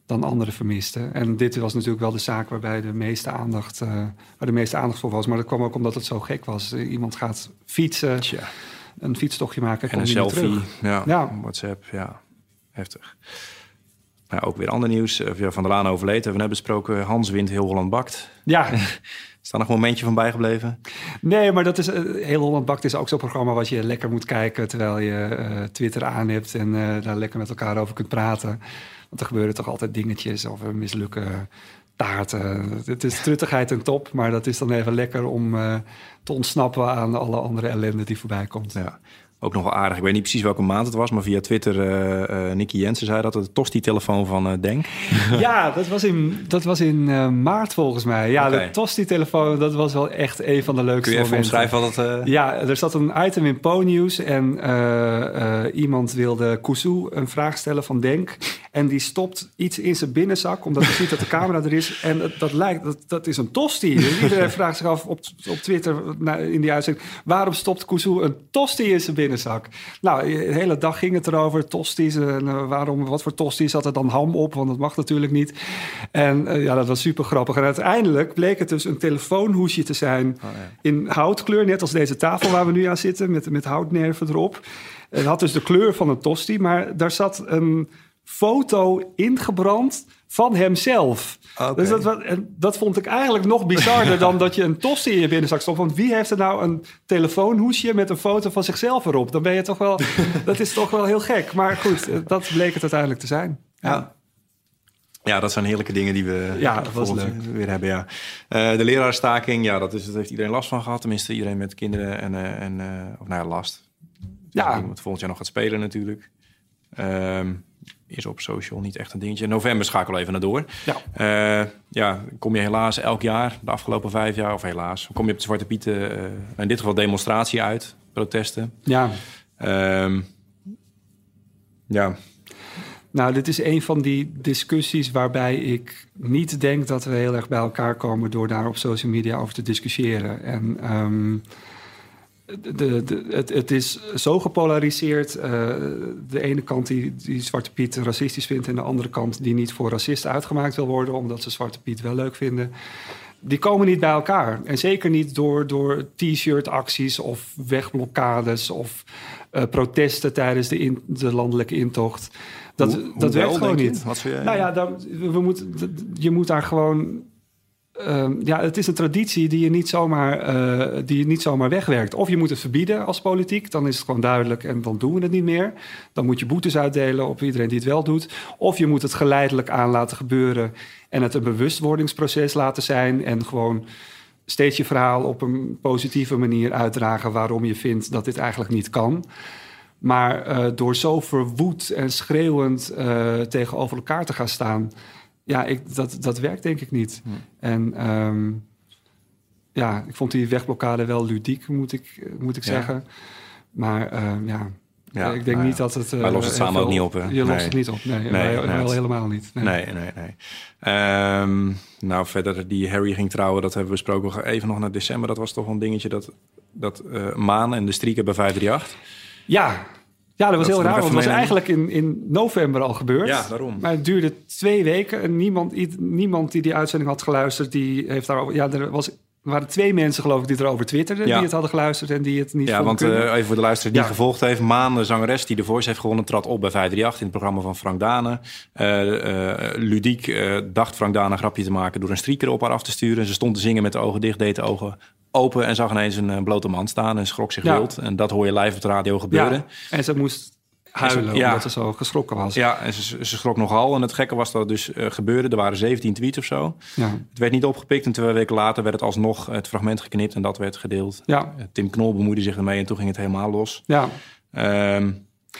dan andere vermisten. En dit was natuurlijk wel de zaak waarbij de meeste aandacht, eh, waar de meeste aandacht voor was. Maar dat kwam ook omdat het zo gek was. Eh, Iemand gaat fietsen, tja. een fietstochtje maken En een selfie. Ja, Ja. WhatsApp. Ja, heftig. Nou, ook weer ander nieuws. Van der Laan overleed. Hebben we net besproken. Hans wint Heel Holland Bakt. Ja, Is daar nog een momentje van bijgebleven? Nee, maar dat is eh, heel Holland Bakt is ook zo'n programma wat je lekker moet kijken terwijl je eh, Twitter aan hebt en eh, daar lekker met elkaar over kunt praten. Want er gebeuren toch altijd dingetjes over mislukken taarten. Het is truttigheid en top, maar dat is dan even lekker om te ontsnappen aan alle andere ellende die voorbij komt. Ja. Ook nog wel aardig. Ik weet niet precies welke maand het was, maar via Twitter, eh eh Nicky Jensen zei dat het de tosti-telefoon van eh, Denk. Ja, dat was in, dat was in maart volgens mij. Ja, de Tosti-telefoon, dat was wel echt een van de leukste Kun je even omschrijven wat het... Ja, er zat een item in Po-nieuws en eh, eh, iemand wilde Kuzu een vraag stellen van Denk. En die stopt iets in zijn binnenzak, omdat hij ziet dat de camera er is. En dat, dat lijkt, dat, dat is een tosti. Iedereen vraagt zich af op, op Twitter in die uitzending... waarom stopt Kuzu een tosti in zijn binnenzak? Nou, de hele dag ging het erover, tosti's. En uh, waarom, wat voor tosti's zat er dan ham op? Want dat mag natuurlijk niet. En uh, ja, dat was super grappig. En uiteindelijk bleek het dus een telefoonhoesje te zijn... Oh, ja. in houtkleur, net als deze tafel waar we nu aan zitten... met, met houtnerven erop. Het had dus de kleur van een tosti, maar daar zat een foto ingebrand van hemzelf. Okay. Dus dat, dat vond ik eigenlijk nog bizarder dan dat je een tosti in je binnenzak stopt. Want wie heeft er nou een telefoonhoesje met een foto van zichzelf erop? Dan ben je toch wel, dat is toch wel heel gek. Maar goed, dat bleek het uiteindelijk te zijn. Ja. ja. Ja, dat zijn heerlijke dingen die we ja, weer hebben. Ja. Uh, de leraarstaking, ja, dat, is, dat heeft iedereen last van gehad. Tenminste, iedereen met kinderen en, uh, en uh, of nou ja, last. Ja. Wat volgend jaar nog gaat spelen natuurlijk. Um, is op social niet echt een dingetje. In november schakel even naar door. Ja. Uh, ja, kom je helaas elk jaar, de afgelopen vijf jaar, of helaas, kom je op de Zwarte Pieten, uh, in dit geval demonstratie uit, protesten. Ja. Um, ja. Nou, dit is een van die discussies waarbij ik niet denk dat we heel erg bij elkaar komen door daar op social media over te discussiëren. En um, de, de, het, het, is zo gepolariseerd. Uh, de ene kant die, die Zwarte Piet racistisch vindt... en de andere kant die niet voor racisten uitgemaakt wil worden... omdat ze Zwarte Piet wel leuk vinden. Die komen niet bij elkaar. En zeker niet door, door t-shirt acties of wegblokkades... of uh, protesten tijdens de, in, de landelijke intocht. Dat, hoe, dat werkt gewoon je? niet. Wat je, nou ja, dan, we moeten, je moet daar gewoon Um, ja, het is een traditie die je, niet zomaar, uh, die je niet zomaar wegwerkt. Of je moet het verbieden als politiek, dan is het gewoon duidelijk en dan doen we het niet meer. Dan moet je boetes uitdelen op iedereen die het wel doet. Of je moet het geleidelijk aan laten gebeuren en het een bewustwordingsproces laten zijn en gewoon steeds je verhaal op een positieve manier uitdragen waarom je vindt dat dit eigenlijk niet kan. Maar uh, door zo verwoed en schreeuwend uh, tegenover elkaar te gaan staan ja, ik, dat, dat werkt denk ik niet. Hm. En um, ja, ik vond die wegblokkade wel ludiek, moet ik, moet ik Ja. zeggen. Maar um, ja, Ja, ik denk nou niet dat het... Wij lossen het heel samen ook niet op, hè? Je lost Nee. het niet op, nee. Nee, wij, nee, wij het- helemaal niet. Nee. Nee, nee, nee. Ehm, nou, verder die Harry ging trouwen, dat hebben we besproken. Even nog naar december, dat was toch wel een dingetje dat, dat eh, Maan en de Strieken bij 538. Ja. Ja, dat was Dat heel raar, want het was eigenlijk in, in november al gebeurd. Ja, daarom. Maar het duurde twee weken en niemand, niemand die die uitzending had geluisterd, die heeft daarover... Ja, er, was, er waren twee mensen, geloof ik, die erover twitterden, Ja. die het hadden geluisterd en die het niet Ja, want eh, even voor de luisteraar die Ja. gevolgd heeft. Maan, de zangeres die de Voice heeft gewonnen, trad op bij 538 in het programma van Frank Dane. Eh, ludiek dacht Frank Dane een grapje te maken door een strieker op haar af te sturen. Ze stond te zingen met de ogen dicht, deed de ogen open en zag ineens een eh, blote man staan en schrok zich Ja. wild. En dat hoor je live op de radio gebeuren. Ja, en ze moest huilen Ja. omdat ze zo geschrokken was. Ja, en ze, ze schrok nogal. En het gekke was dat het dus eh, gebeurde. Er waren 17 tweets of zo. Ja. Het werd niet opgepikt. En twee weken later werd het alsnog het fragment geknipt en dat werd gedeeld. Ja, Eh, Tim Knol bemoeide zich ermee en toen ging het helemaal los. ja. Ehm,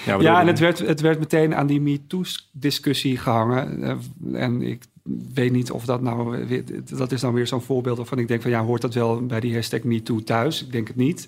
ja, ja en het werd, het werd meteen aan die MeToo-discussie gehangen. Eh, en ik weet niet of dat nou... weer- Dat is dan weer zo'n voorbeeld waarvan ik denk van... ja, hoort dat wel bij die hashtag MeToo thuis? Ik denk het niet.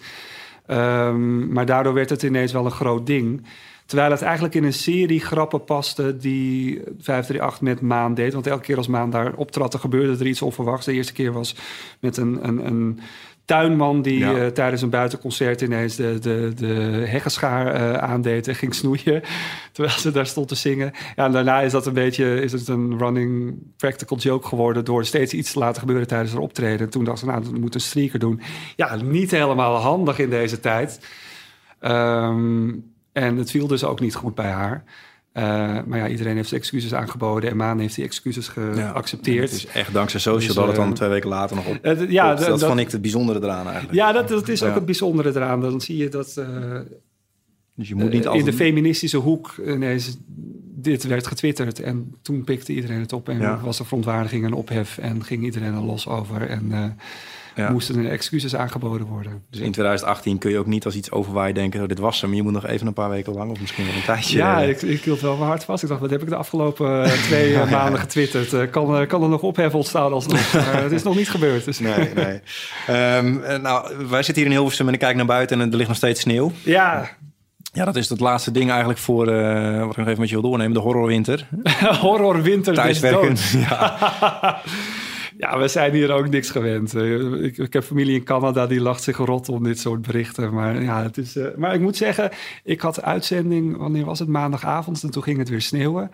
Ehm, maar daardoor werd het ineens wel een groot ding. Terwijl het eigenlijk in een serie grappen paste die 538 met Maan deed. Want elke keer als Maan daar optrad, dan gebeurde er iets onverwachts. De eerste keer was met een, een, een tuinman die Ja. eh, tijdens een buitenconcert ineens de, de, de heggenschaar eh, aandeed en ging snoeien. Terwijl ze daar stond te zingen. Ja, en daarna is dat een beetje is het een running practical joke geworden door steeds iets te laten gebeuren tijdens haar optreden. En toen dacht ze, nou, dat moet een streaker doen. Ja, niet helemaal handig in deze tijd. Ehm, en het viel dus ook niet goed bij haar. Eh, maar ja, iedereen heeft excuses aangeboden en Maan heeft die excuses Ja, geaccepteerd. Het is echt dankzij social Dus, dat het dan eh, twee weken later nog op. Ja, dat, dat dat- vond ik het bijzondere eraan eigenlijk. Ja, dat, dat is ook Ja. het bijzondere eraan. Dan zie je dat eh, dus je moet niet altijd... in de feministische hoek ineens dit werd getwitterd. En toen pikte iedereen het op en Ja. was er verontwaardiging en ophef. En ging iedereen er los over. En Ja. moesten er excuses aangeboden worden. Dus in 2018 kun je ook niet als iets overwaait denken... Oh, dit was hem, je moet nog even een paar weken lang of misschien wel een tijdje... Ja, ik, ik hield wel mijn hart vast. Ik dacht, wat heb ik de afgelopen eh, twee eh, maanden getwitterd? Eh, kan, kan er nog ophef ontstaan alsnog? Maar het is nog niet gebeurd. Dus. Nee, nee. Ehm, eh, nou, wij zitten hier in Hilversum en ik kijk naar buiten en er ligt nog steeds sneeuw. Ja, Ja, dat is het laatste ding eigenlijk voor, eh, wat ik nog even met je wil doornemen, de horrorwinter. Horrorwinter Thuiswerken. doods. Ja. Ja, we zijn hier ook niks gewend. Eh, Ik, ik heb familie in Canada, die lacht zich rot om dit soort berichten. Maar, ja, het is, eh, maar ik moet zeggen, ik had uitzending, wanneer was het? Maandagavond. En toen ging het weer sneeuwen.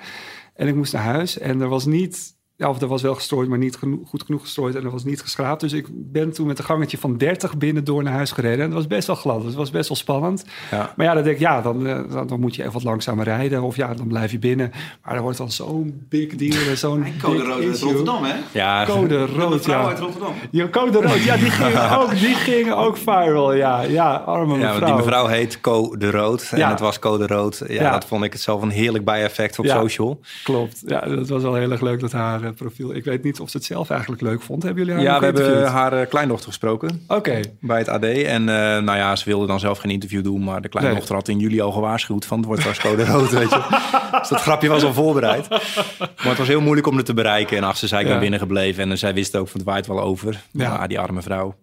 En ik moest naar huis. En er was niet, ja, of er was wel gestrooid, maar niet geno- goed genoeg gestrooid. En er was niet geschraapt. Dus ik ben toen met een gangetje van 30 binnen door naar huis gereden. En het was best wel glad. Het was best wel spannend. Ja. Maar ja, dan denk ik, ja, dan, eh, dan, dan moet je even wat langzamer rijden. Of ja, dan blijf je binnen. Maar er wordt dan zo'n big deal. en Zo'n code rood uit. Rotterdam, hè? Ja, Code De rood, ja. uit Rotterdam. Ja, code rood, ja, die gingen ook, die gingen ook viral, ja. Ja, arme Ja, mevrouw. want die mevrouw heet Co de Rood. En Ja. het was Co de Rood. Ja, Ja. dat vond ik het zelf een heerlijk bijeffect op Ja. social. Klopt, ja, dat was wel heel erg leuk dat haar eh, profiel... Ik weet niet of ze het zelf eigenlijk leuk vond. Hebben jullie haar Ja, we hebben haar eh, kleindochter gesproken Oké, bij het AD. En eh, nou ja, ze wilde dan zelf geen interview doen. Maar de kleindochter had in juli al gewaarschuwd van het wordt straks code rood, weet je. Dus dat grapje was al voorbereid. Maar het was heel moeilijk om het te bereiken. En ach, ze zei ik Ja. ben binnengebleven. En zij wist ook van het waait wel over. Ja. Ja, die arme vrouw.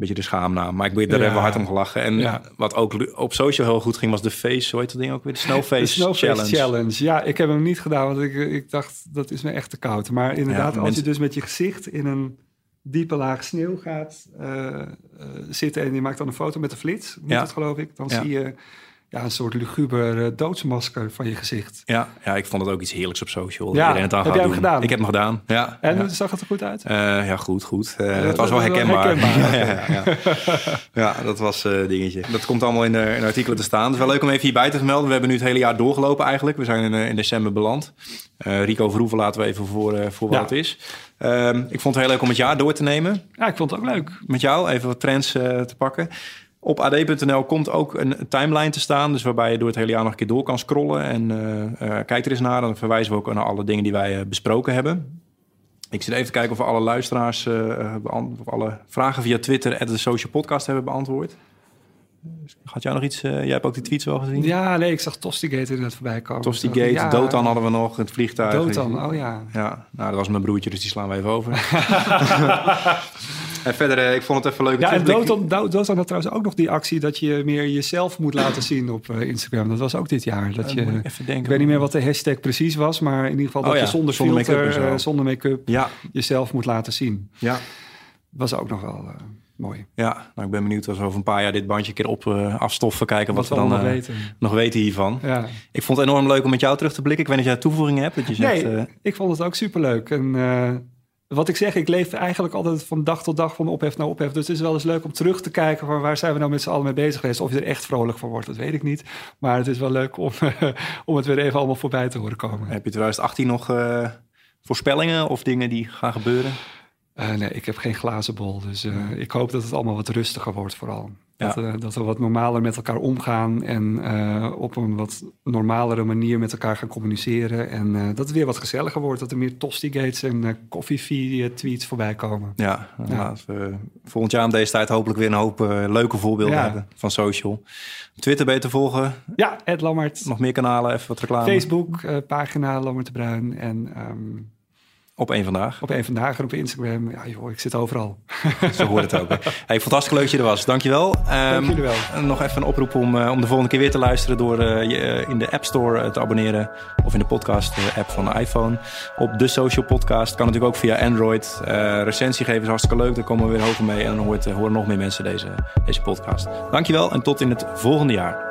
Beetje de schaamnaam. Maar ik, daar Ja. hebben we hard om gelachen. En Ja. wat ook op social heel goed ging, was de face. Hoe heet dat ding ook weer? De Snowface, de Snowface Challenge. Challenge. Ja, ik heb hem niet gedaan, want ik, ik dacht, dat is me echt te koud. Maar inderdaad, Ja, als je dus met je gezicht in een diepe laag sneeuw gaat eh, eh, zitten... en je maakt dan een foto met de flits, moet Ja. het geloof ik... dan zie je ja, een soort luguber eh, doodsmasker van je gezicht. Ja, ja, ik vond het ook iets heerlijks op social. Ja, het aan heb jij hem gedaan? Ik heb hem gedaan, ja. En ja. zag het er goed uit? Eh, ja, goed, goed. Eh, het was wel herkenbaar. herkenbaar, ja, dat was eh dingetje. Dat komt allemaal in de, in de artikelen te staan. Het is wel leuk om even hierbij te vermelden. We hebben nu het hele jaar doorgelopen eigenlijk. We zijn in, in december beland. Rico Verhoeven laten we even voor, voor wat het is. Ehm, ik vond het heel leuk om het jaar door te nemen. Ja, ik vond het ook leuk. Met jou even wat trends te pakken. Op ad.nl komt ook een timeline te staan. Dus waarbij je door het hele jaar nog een keer door kan scrollen. En eh, kijk er eens naar. Dan verwijzen we ook naar alle dingen die wij eh, besproken hebben. Ik zit even te kijken of we alle luisteraars, of alle vragen via Twitter en de social podcast hebben beantwoord. Had jij nog iets? jij hebt ook die tweets wel gezien? Ja, nee, ik zag Tostigate inderdaad voorbij komen. Tosti Ik dacht, Gate, ja, Dotan hadden we nog, het vliegtuig. Dotan, oh ja. Ja, nou, dat was mijn broertje, dus die slaan we even over. en verder, eh, ik vond het even leuk. Ja, en terugblik- Dotan, Do- Dotan had trouwens ook nog die actie dat je meer jezelf moet laten zien op eh, Instagram. Dat was ook dit jaar. Dat Eh, je, moet ik even denken. ik weet niet meer wat de hashtag precies was, maar in ieder geval Oh dat ja, je zonder, zonder filter, eh, zonder make-up Ja, jezelf moet laten zien. ja. Was ook nog wel eh, mooi. Ja, nou, ik ben benieuwd als we over een paar jaar dit bandje een keer op eh, afstoffen. Kijken wat, Wat we dan eh, weten. nog weten hiervan. Ja. Ik vond het enorm leuk om met jou terug te blikken. Ik weet niet of jij toevoegingen hebt. Dat je zegt, Nee, ik vond het ook superleuk. En eh, wat ik zeg, ik leef eigenlijk altijd van dag tot dag van ophef naar ophef. Dus het is wel eens leuk om terug te kijken van waar zijn we nou met z'n allen mee bezig geweest. Of je er echt vrolijk van wordt, dat weet ik niet. Maar het is wel leuk om, om het weer even allemaal voorbij te horen komen. heb je 2018 nog eh, voorspellingen of dingen die gaan gebeuren? Eh, nee, ik heb geen glazen bol. Dus eh, ik hoop dat het allemaal wat rustiger wordt vooral. Dat, Ja. eh, dat we wat normaler met elkaar omgaan en eh, op een wat normalere manier met elkaar gaan communiceren. En eh, dat het weer wat gezelligater wordt. Dat er meer tostigates en koffiefee-tweets voorbij komen. Ja, Ja. laten we volgend jaar om deze tijd hopelijk weer een hoop leuke voorbeelden Ja. hebben van social. Twitter te volgen. Ja, Ed Lammert. Nog meer kanalen, even wat reclame. Facebook, pagina Lammert de Bruin. En ehm, Op één vandaag. op een vandaag en op Instagram. Ja, joh, ik zit overal. Zo hoort het ook. Hey, fantastisch leuk dat je er was. Dankjewel. Ehm, Dank jullie wel. en nog even een oproep om, eh, om de volgende keer weer te luisteren door eh, je eh, in de App Store te abonneren of in de podcast app van de iPhone op de Social Podcast. Kan natuurlijk ook via Android. Recensie geven is hartstikke leuk. Daar komen we weer hoger mee en dan hoort, horen nog meer mensen deze, deze podcast. Dankjewel en tot in het volgende jaar.